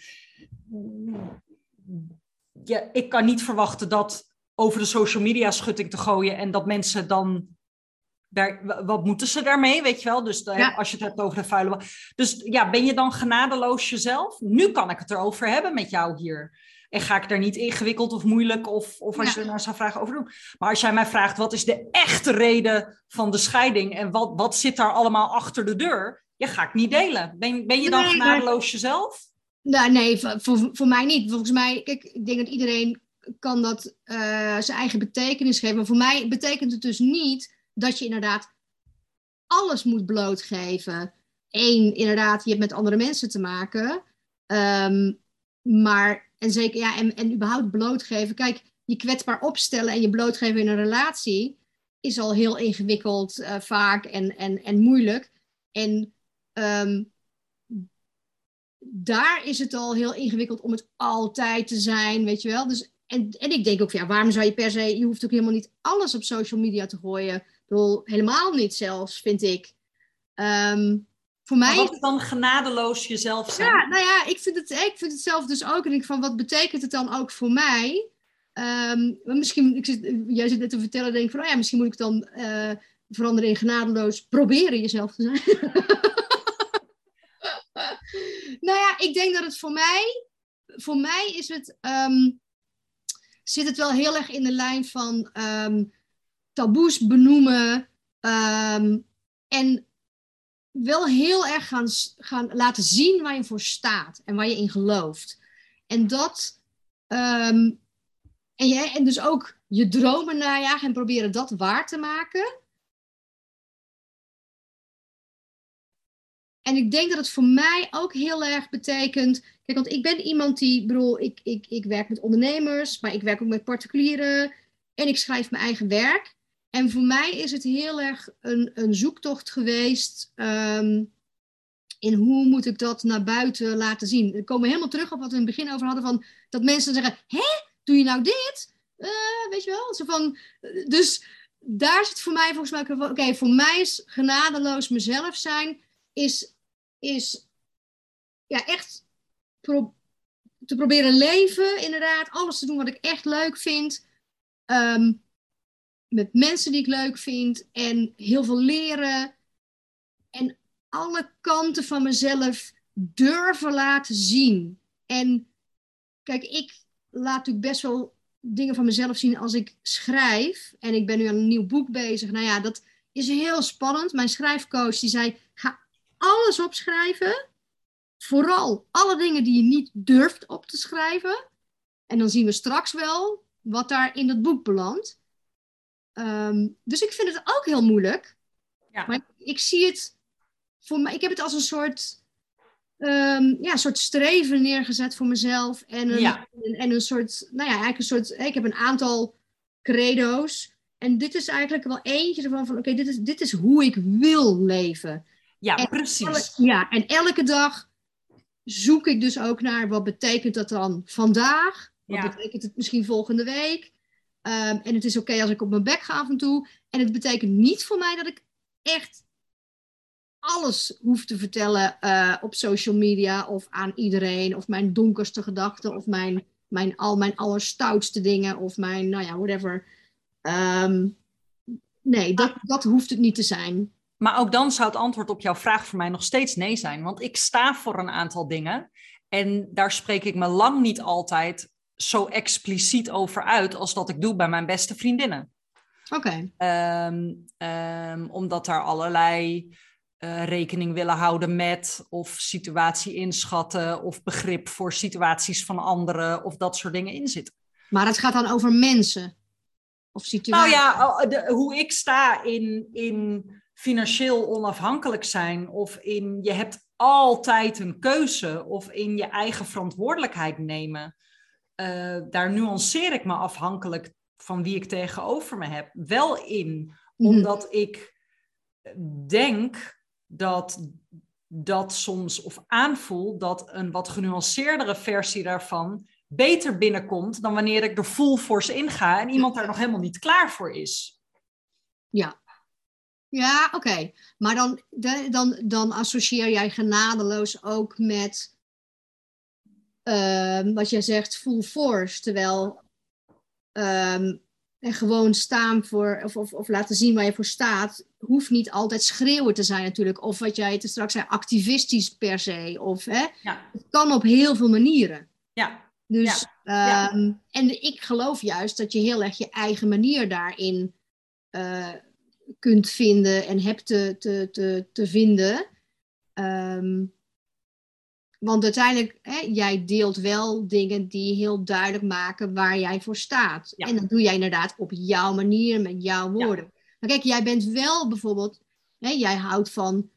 Ja, ik kan niet verwachten dat over de social media schutting te gooien en dat mensen dan daar, wat moeten ze daarmee, weet je wel? Dus ja. als je het hebt over de vuile Dus ja, ben je dan genadeloos jezelf? Nu kan ik het erover hebben met jou hier. En ga ik daar niet ingewikkeld of moeilijk of, of als ja. je er nou zou vragen over doen. Maar als jij mij vraagt, wat is de echte reden van de scheiding en wat, wat zit daar allemaal achter de deur? Ja, ga ik niet delen. Ben, ben je dan genadeloos jezelf? Nou, nee, voor, voor mij niet. Volgens mij, kijk, ik denk dat iedereen kan dat uh, zijn eigen betekenis geven. Maar voor mij betekent het dus niet dat je inderdaad alles moet blootgeven. Eén, inderdaad, je hebt met andere mensen te maken. Um, maar, en zeker, ja, en, en überhaupt blootgeven. Kijk, je kwetsbaar opstellen en je blootgeven in een relatie is al heel ingewikkeld uh, vaak en, en, en moeilijk. En ehm, daar is het al heel ingewikkeld om het altijd te zijn, weet je wel. Dus, en, en ik denk ook, ja, waarom zou je per se, je hoeft ook helemaal niet alles op social media te gooien. Ik bedoel, helemaal niet zelfs, vind ik. Ehm, voor mij. Wat dan genadeloos jezelf zijn? Ja, nou ja, ik vind, het, ik vind het zelf dus ook. En ik van, wat betekent het dan ook voor mij? Ehm, misschien, ik zit, jij zit net te vertellen, denk ik van, oh ja, misschien moet ik dan uh, veranderen in genadeloos proberen jezelf te zijn. *laughs* nou ja, ik denk dat het voor mij, voor mij is het, um, zit het wel heel erg in de lijn van um, taboes benoemen en wel heel erg gaan, gaan laten zien waar je voor staat en waar je in gelooft. En dat, um, en, en dus ook je dromen najagen en proberen dat waar te maken. En ik denk dat het voor mij ook heel erg betekent. Kijk, want ik ben iemand die, bedoel, ik, ik, ik werk met ondernemers, maar ik werk ook met particulieren. En ik schrijf mijn eigen werk. En voor mij is het heel erg een, een zoektocht geweest um, in hoe moet ik dat naar buiten laten zien. We komen helemaal terug op wat we in het begin over hadden, van dat mensen zeggen, hè, doe je nou dit? Uh, weet je wel? Zo van, dus daar zit voor mij volgens mij, oké, voor mij is genadeloos mezelf zijn, is, is ja, echt te proberen leven, inderdaad, alles te doen wat ik echt leuk vind. Um, met mensen die ik leuk vind en heel veel leren. En alle kanten van mezelf durven laten zien. En kijk, ik laat natuurlijk best wel dingen van mezelf zien als ik schrijf. En ik ben nu aan een nieuw boek bezig. Nou ja, dat is heel spannend. Mijn schrijfcoach die zei: ga alles opschrijven. Vooral alle dingen die je niet durft op te schrijven. En dan zien we straks wel wat daar in het boek belandt. Um, dus ik vind het ook heel moeilijk. Ja. Maar ik, zie het voor mij, ik heb het als een soort, um, ja, soort streven neergezet voor mezelf. En een, ja. en, en, een soort, nou ja, eigenlijk een soort, ik heb een aantal credo's. En dit is eigenlijk wel eentje ervan van, oké, dit, is, dit is hoe ik wil leven. Ja, precies. ja, en elke dag zoek ik dus ook naar wat betekent dat dan vandaag? Wat ja. betekent het misschien volgende week? Um, en het is oké als ik op mijn bek ga af en toe. En het betekent niet voor mij dat ik echt alles hoef te vertellen uh, op social media of aan iedereen. Of mijn donkerste gedachten of mijn, mijn, al mijn allerstoutste dingen of mijn, nou ja, whatever. Um, nee, dat, dat hoeft het niet te zijn. Maar ook dan zou het antwoord op jouw vraag voor mij nog steeds nee zijn. Want ik sta voor een aantal dingen. En daar spreek ik me lang niet altijd zo expliciet over uit als dat ik doe bij mijn beste vriendinnen. Oké. Ehm, ehm, omdat daar allerlei uh, rekening willen houden met, of situatie inschatten, of begrip voor situaties van anderen, of dat soort dingen in zitten. Maar het gaat dan over mensen? Of situaties? Nou ja, de, hoe ik sta in, in financieel onafhankelijk zijn, of in je hebt altijd een keuze, of in je eigen verantwoordelijkheid nemen. Uh, daar nuanceer ik me afhankelijk van wie ik tegenover me heb wel in. Mhm. Omdat ik denk dat dat soms, of aanvoel, dat een wat genuanceerdere versie daarvan beter binnenkomt dan wanneer ik er full force inga en iemand daar nog helemaal niet klaar voor is. Ja. Ja, oké. Maar dan, dan, dan associeer jij genadeloos ook met um, wat jij zegt, full force. Terwijl um, en gewoon staan voor, of, of, of, laten zien waar je voor staat, hoeft niet altijd schreeuwen te zijn natuurlijk. Of wat jij te straks zei, activistisch per se. Of, hè, ja. Het kan op heel veel manieren. Ja. Dus, ja. Um, en ik geloof juist dat je heel erg je eigen manier daarin uh, kunt vinden en hebt te, te, te, te vinden. Um, want uiteindelijk, hè, jij deelt wel dingen die heel duidelijk maken waar jij voor staat. En dat doe jij inderdaad op jouw manier, met jouw woorden. Maar kijk, jij bent wel bijvoorbeeld, hè, jij houdt van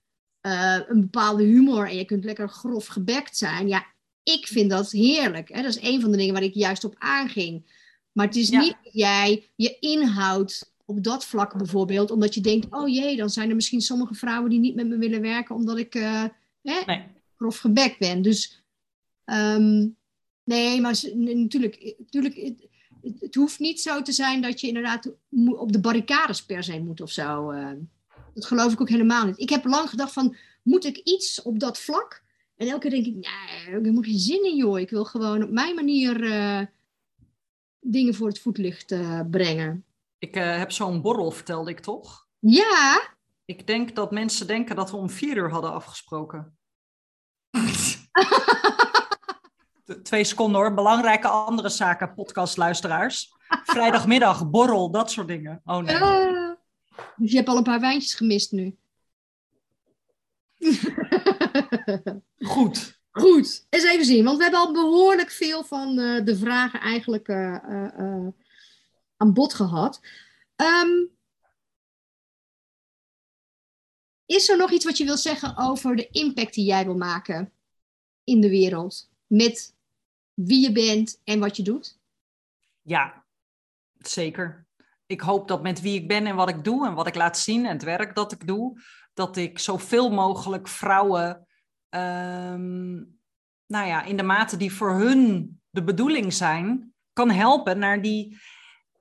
uh, een bepaalde humor en je kunt lekker grof gebekt zijn. Ja, ik vind dat heerlijk. Hè? Dat is een van de dingen waar ik juist op aanging. Maar het is niet dat jij je inhoud op dat vlak bijvoorbeeld, omdat je denkt, oh jee, dan zijn er misschien sommige vrouwen die niet met me willen werken omdat ik uh, hè, nee. Grof gebekt ben. Dus ehm, nee, maar natuurlijk, natuurlijk het, het, hoeft niet zo te zijn dat je inderdaad op de barricades per se moet of zo. Uh, dat geloof ik ook helemaal niet. Ik heb lang gedacht van, moet ik iets op dat vlak? En elke keer denk ik, nee, ik heb helemaal geen zin in joh. Ik wil gewoon op mijn manier uh, dingen voor het voetlicht uh, brengen. Ik uh, heb zo'n borrel, vertelde ik toch? Ja. Ik denk dat mensen denken dat we om vier uur hadden afgesproken. Twee seconden hoor. Belangrijke andere zaken, podcastluisteraars. Vrijdagmiddag, borrel, dat soort dingen. Oh nee. Uh, dus je hebt al een paar wijntjes gemist nu. Goed. Goed, eens even zien. Want we hebben al behoorlijk veel van uh, de vragen eigenlijk uh, uh, aan bod gehad. Um, is er nog iets wat je wil zeggen over de impact die jij wil maken in de wereld? Met wie je bent en wat je doet? Ja, zeker. Ik hoop dat met wie ik ben en wat ik doe en wat ik laat zien en het werk dat ik doe, dat ik zoveel mogelijk vrouwen, um, nou ja, in de mate die voor hun de bedoeling zijn, kan helpen naar die.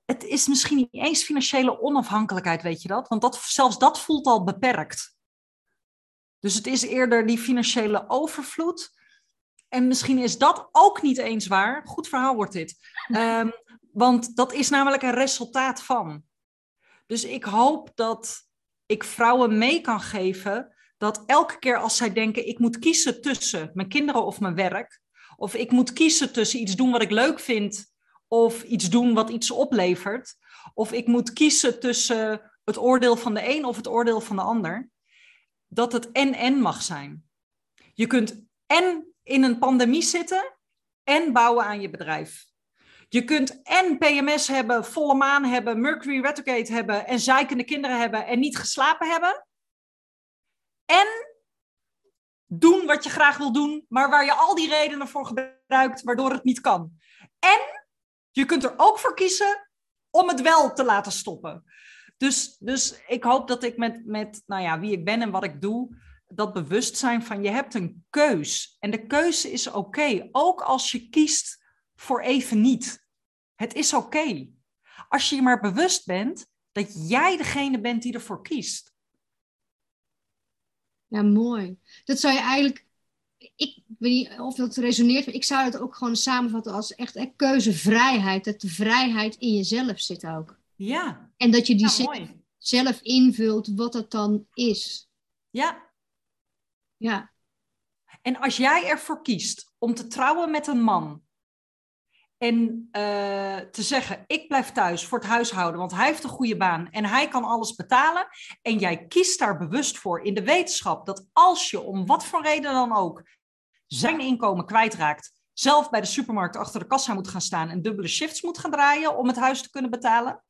Het is misschien niet eens financiële onafhankelijkheid, weet je dat? Want dat, zelfs dat voelt al beperkt. Dus het is eerder die financiële overvloed. En misschien is dat ook niet eens waar. Goed verhaal wordt dit. Um, *laughs* want dat is namelijk een resultaat van. Dus ik hoop dat ik vrouwen mee kan geven dat elke keer als zij denken, ik moet kiezen tussen mijn kinderen of mijn werk, of ik moet kiezen tussen iets doen wat ik leuk vind, of iets doen wat iets oplevert, of ik moet kiezen tussen het oordeel van de een of het oordeel van de ander, dat het en-en mag zijn. Je kunt en in een pandemie zitten en bouwen aan je bedrijf. Je kunt en PMS hebben, volle maan hebben, Mercury retrograde hebben en zeikende kinderen hebben en niet geslapen hebben. En doen wat je graag wil doen, maar waar je al die redenen voor gebruikt waardoor het niet kan. En je kunt er ook voor kiezen om het wel te laten stoppen. Dus, dus ik hoop dat ik met, met nou ja, wie ik ben en wat ik doe, dat bewustzijn van je hebt een keus. En de keuze is oké, ook als je kiest voor even niet. Het is oké. Als je je maar bewust bent dat jij degene bent die ervoor kiest. Ja, mooi. Dat zou je eigenlijk, ik weet niet of dat resoneert, maar ik zou het ook gewoon samenvatten als echt, echt keuzevrijheid. Dat de vrijheid in jezelf zit ook. Ja. En dat je die ja, zelf invult wat dat dan is. Ja. Ja. En als jij ervoor kiest om te trouwen met een man en uh, te zeggen, ik blijf thuis voor het huishouden, want hij heeft een goede baan en hij kan alles betalen. En jij kiest daar bewust voor in de wetenschap dat als je om wat voor reden dan ook zijn inkomen kwijtraakt, zelf bij de supermarkt achter de kassa moet gaan staan en dubbele shifts moet gaan draaien om het huis te kunnen betalen.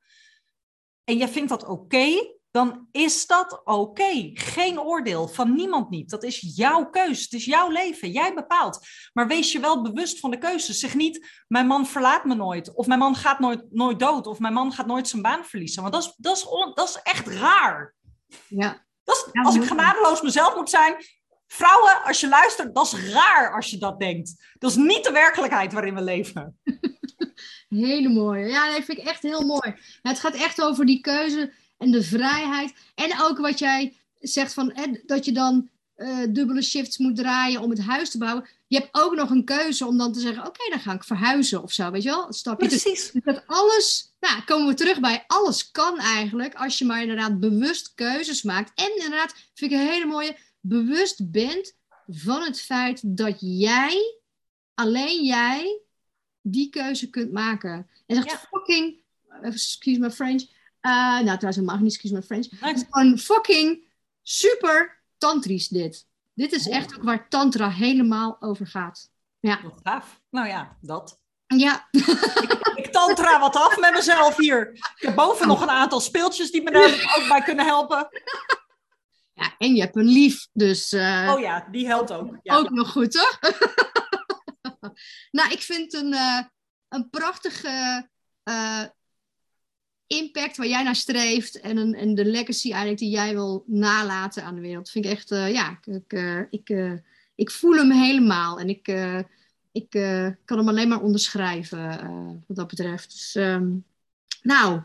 En jij vindt dat oké, dan is dat oké. Geen oordeel van niemand niet. Dat is jouw keus. Het is jouw leven. Jij bepaalt. Maar wees je wel bewust van de keuzes. Zeg niet, mijn man verlaat me nooit. Of mijn man gaat nooit, nooit dood. Of mijn man gaat nooit zijn baan verliezen. Want dat is, dat is, dat is echt raar. Ja. Dat is, als ik genadeloos mezelf moet zijn. Vrouwen, als je luistert, dat is raar als je dat denkt. Dat is niet de werkelijkheid waarin we leven. *laughs* Hele mooie. Ja, dat vind ik echt heel mooi. Het gaat echt over die keuze en de vrijheid. En ook wat jij zegt van hè, dat je dan uh, dubbele shifts moet draaien om het huis te bouwen. Je hebt ook nog een keuze om dan te zeggen: Oké, dan ga ik verhuizen of zo. Weet je wel? Stapje. Precies. Dus dat alles, nou, komen we terug bij: alles kan eigenlijk als je maar inderdaad bewust keuzes maakt. En inderdaad, vind ik een hele mooie, bewust bent van het feit dat jij, alleen jij, die keuze kunt maken. En zegt ja. fucking, excuse my French, uh, nou, trouwens, helemaal niet, excuse my French. Het is gewoon fucking super tantrisch dit. Dit is echt ook waar tantra helemaal over gaat. Ja. Wat gaaf. Nou ja, dat. Ja. ik, ik tantra wat af met mezelf hier. Ik heb boven nog een aantal speeltjes die me daar ook bij kunnen helpen. Ja, en je hebt een lief, dus... Uh, oh ja, die helpt ook. Ja. Ook nog goed, toch? *laughs* nou, ik vind een, uh, een prachtige uh, impact waar jij naar streeft en, een, en de legacy eigenlijk die jij wil nalaten aan de wereld. Vind ik echt, uh, ja, ik, ik, ik voel hem helemaal en ik, ik kan hem alleen maar onderschrijven wat dat betreft. Dus, um, nou,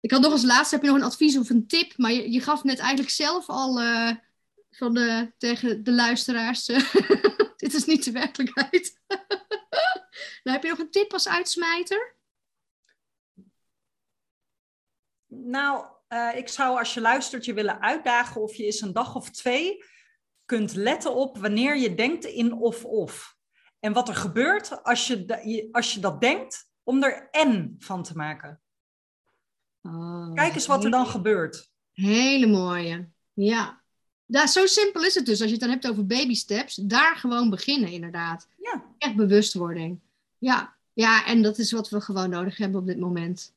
ik had nog als laatste, heb je nog een advies of een tip? Maar je, je gaf net eigenlijk zelf al van de, tegen de luisteraars, *laughs* dit is niet de werkelijkheid. *laughs* nou, heb je nog een tip als uitsmijter? Nou, uh, ik zou als je luistert je willen uitdagen of je eens een dag of twee kunt letten op wanneer je denkt in of-of. En wat er gebeurt als je, als je dat denkt, om er en van te maken. Oh, Kijk eens wat er dan gebeurt. Hele mooie. Ja. Ja. Zo simpel is het dus. Als je het dan hebt over baby steps, daar gewoon beginnen inderdaad. Ja. Echt bewustwording. Ja. ja, en dat is wat we gewoon nodig hebben op dit moment.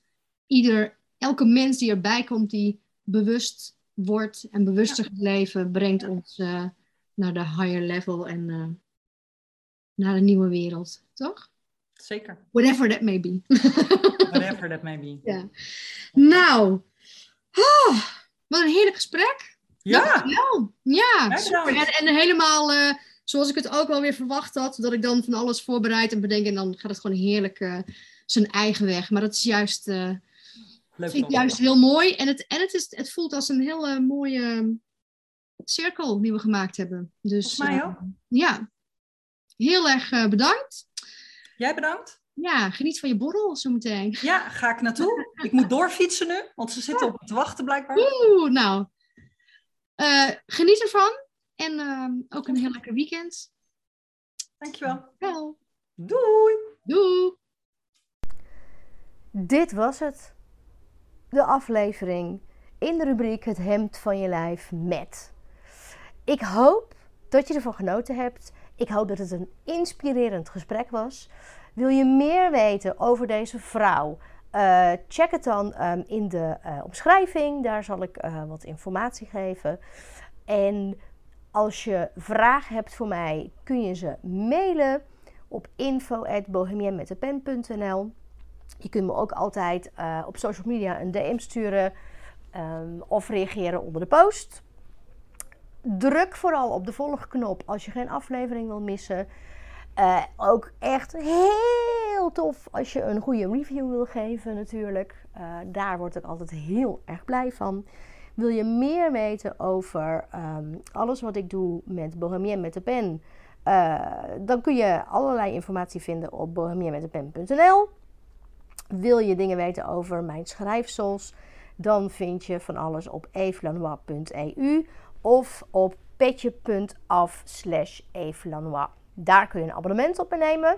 Ieder elke mens die erbij komt, die bewust wordt en bewuster ja. leven, brengt ons uh, naar de higher level en uh, naar een nieuwe wereld, toch? Zeker. Whatever that may be. *laughs* Whatever that may be. Ja. Nou, oh, wat een heerlijk gesprek. Ja. Ja, super. En, en helemaal uh, zoals ik het ook alweer verwacht had, dat ik dan van alles voorbereid en bedenk en dan gaat het gewoon heerlijk zijn eigen weg. Maar dat is juist vind ik juist heel mooi. En het, en het, is, het voelt als een hele mooie cirkel die we gemaakt hebben. Dus, Volgens mij ook. Uh, ja, heel erg uh, bedankt. Jij bedankt. Ja, geniet van je borrel zometeen. Ja, ga ik naartoe. *laughs* ik moet doorfietsen nu, want ze zitten op me te wachten blijkbaar. Oeh, nou. Uh, geniet ervan. En ehm, ook een heel lekker weekend. Dankjewel. Wel. Doei. Doei. Dit was het de aflevering in de rubriek Het hemd van je lijf met. Ik hoop dat je ervan genoten hebt. Ik hoop dat het een inspirerend gesprek was. Wil je meer weten over deze vrouw? Uh, check het dan um, in de uh, omschrijving. Daar zal ik uh, wat informatie geven. En als je vragen hebt voor mij, kun je ze mailen op info.bohemienmetdepen.nl je kunt me ook altijd op social media een DM sturen um, of reageren onder de post. Druk vooral op de volgknop als je geen aflevering wil missen. Uh, ook echt heel tof als je een goede review wil geven natuurlijk. Uh, daar word ik altijd heel erg blij van. Wil je meer weten over um, alles wat ik doe met Bohemien met de pen? Uh, dan kun je allerlei informatie vinden op bohemienmetdepen.nl. Wil je dingen weten over mijn schrijfsels? Dan vind je van alles op evelanois.eu of op petje.af slash. Daar kun je een abonnement op nemen.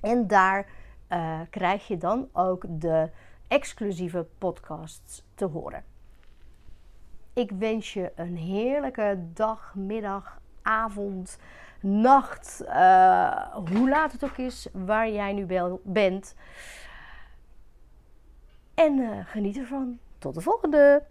En daar uh, krijg je dan ook de exclusieve podcasts te horen. Ik wens je een heerlijke dag, middag, avond, nacht, uh, hoe laat het ook is, waar jij nu bent. En uh, geniet ervan. Tot de volgende!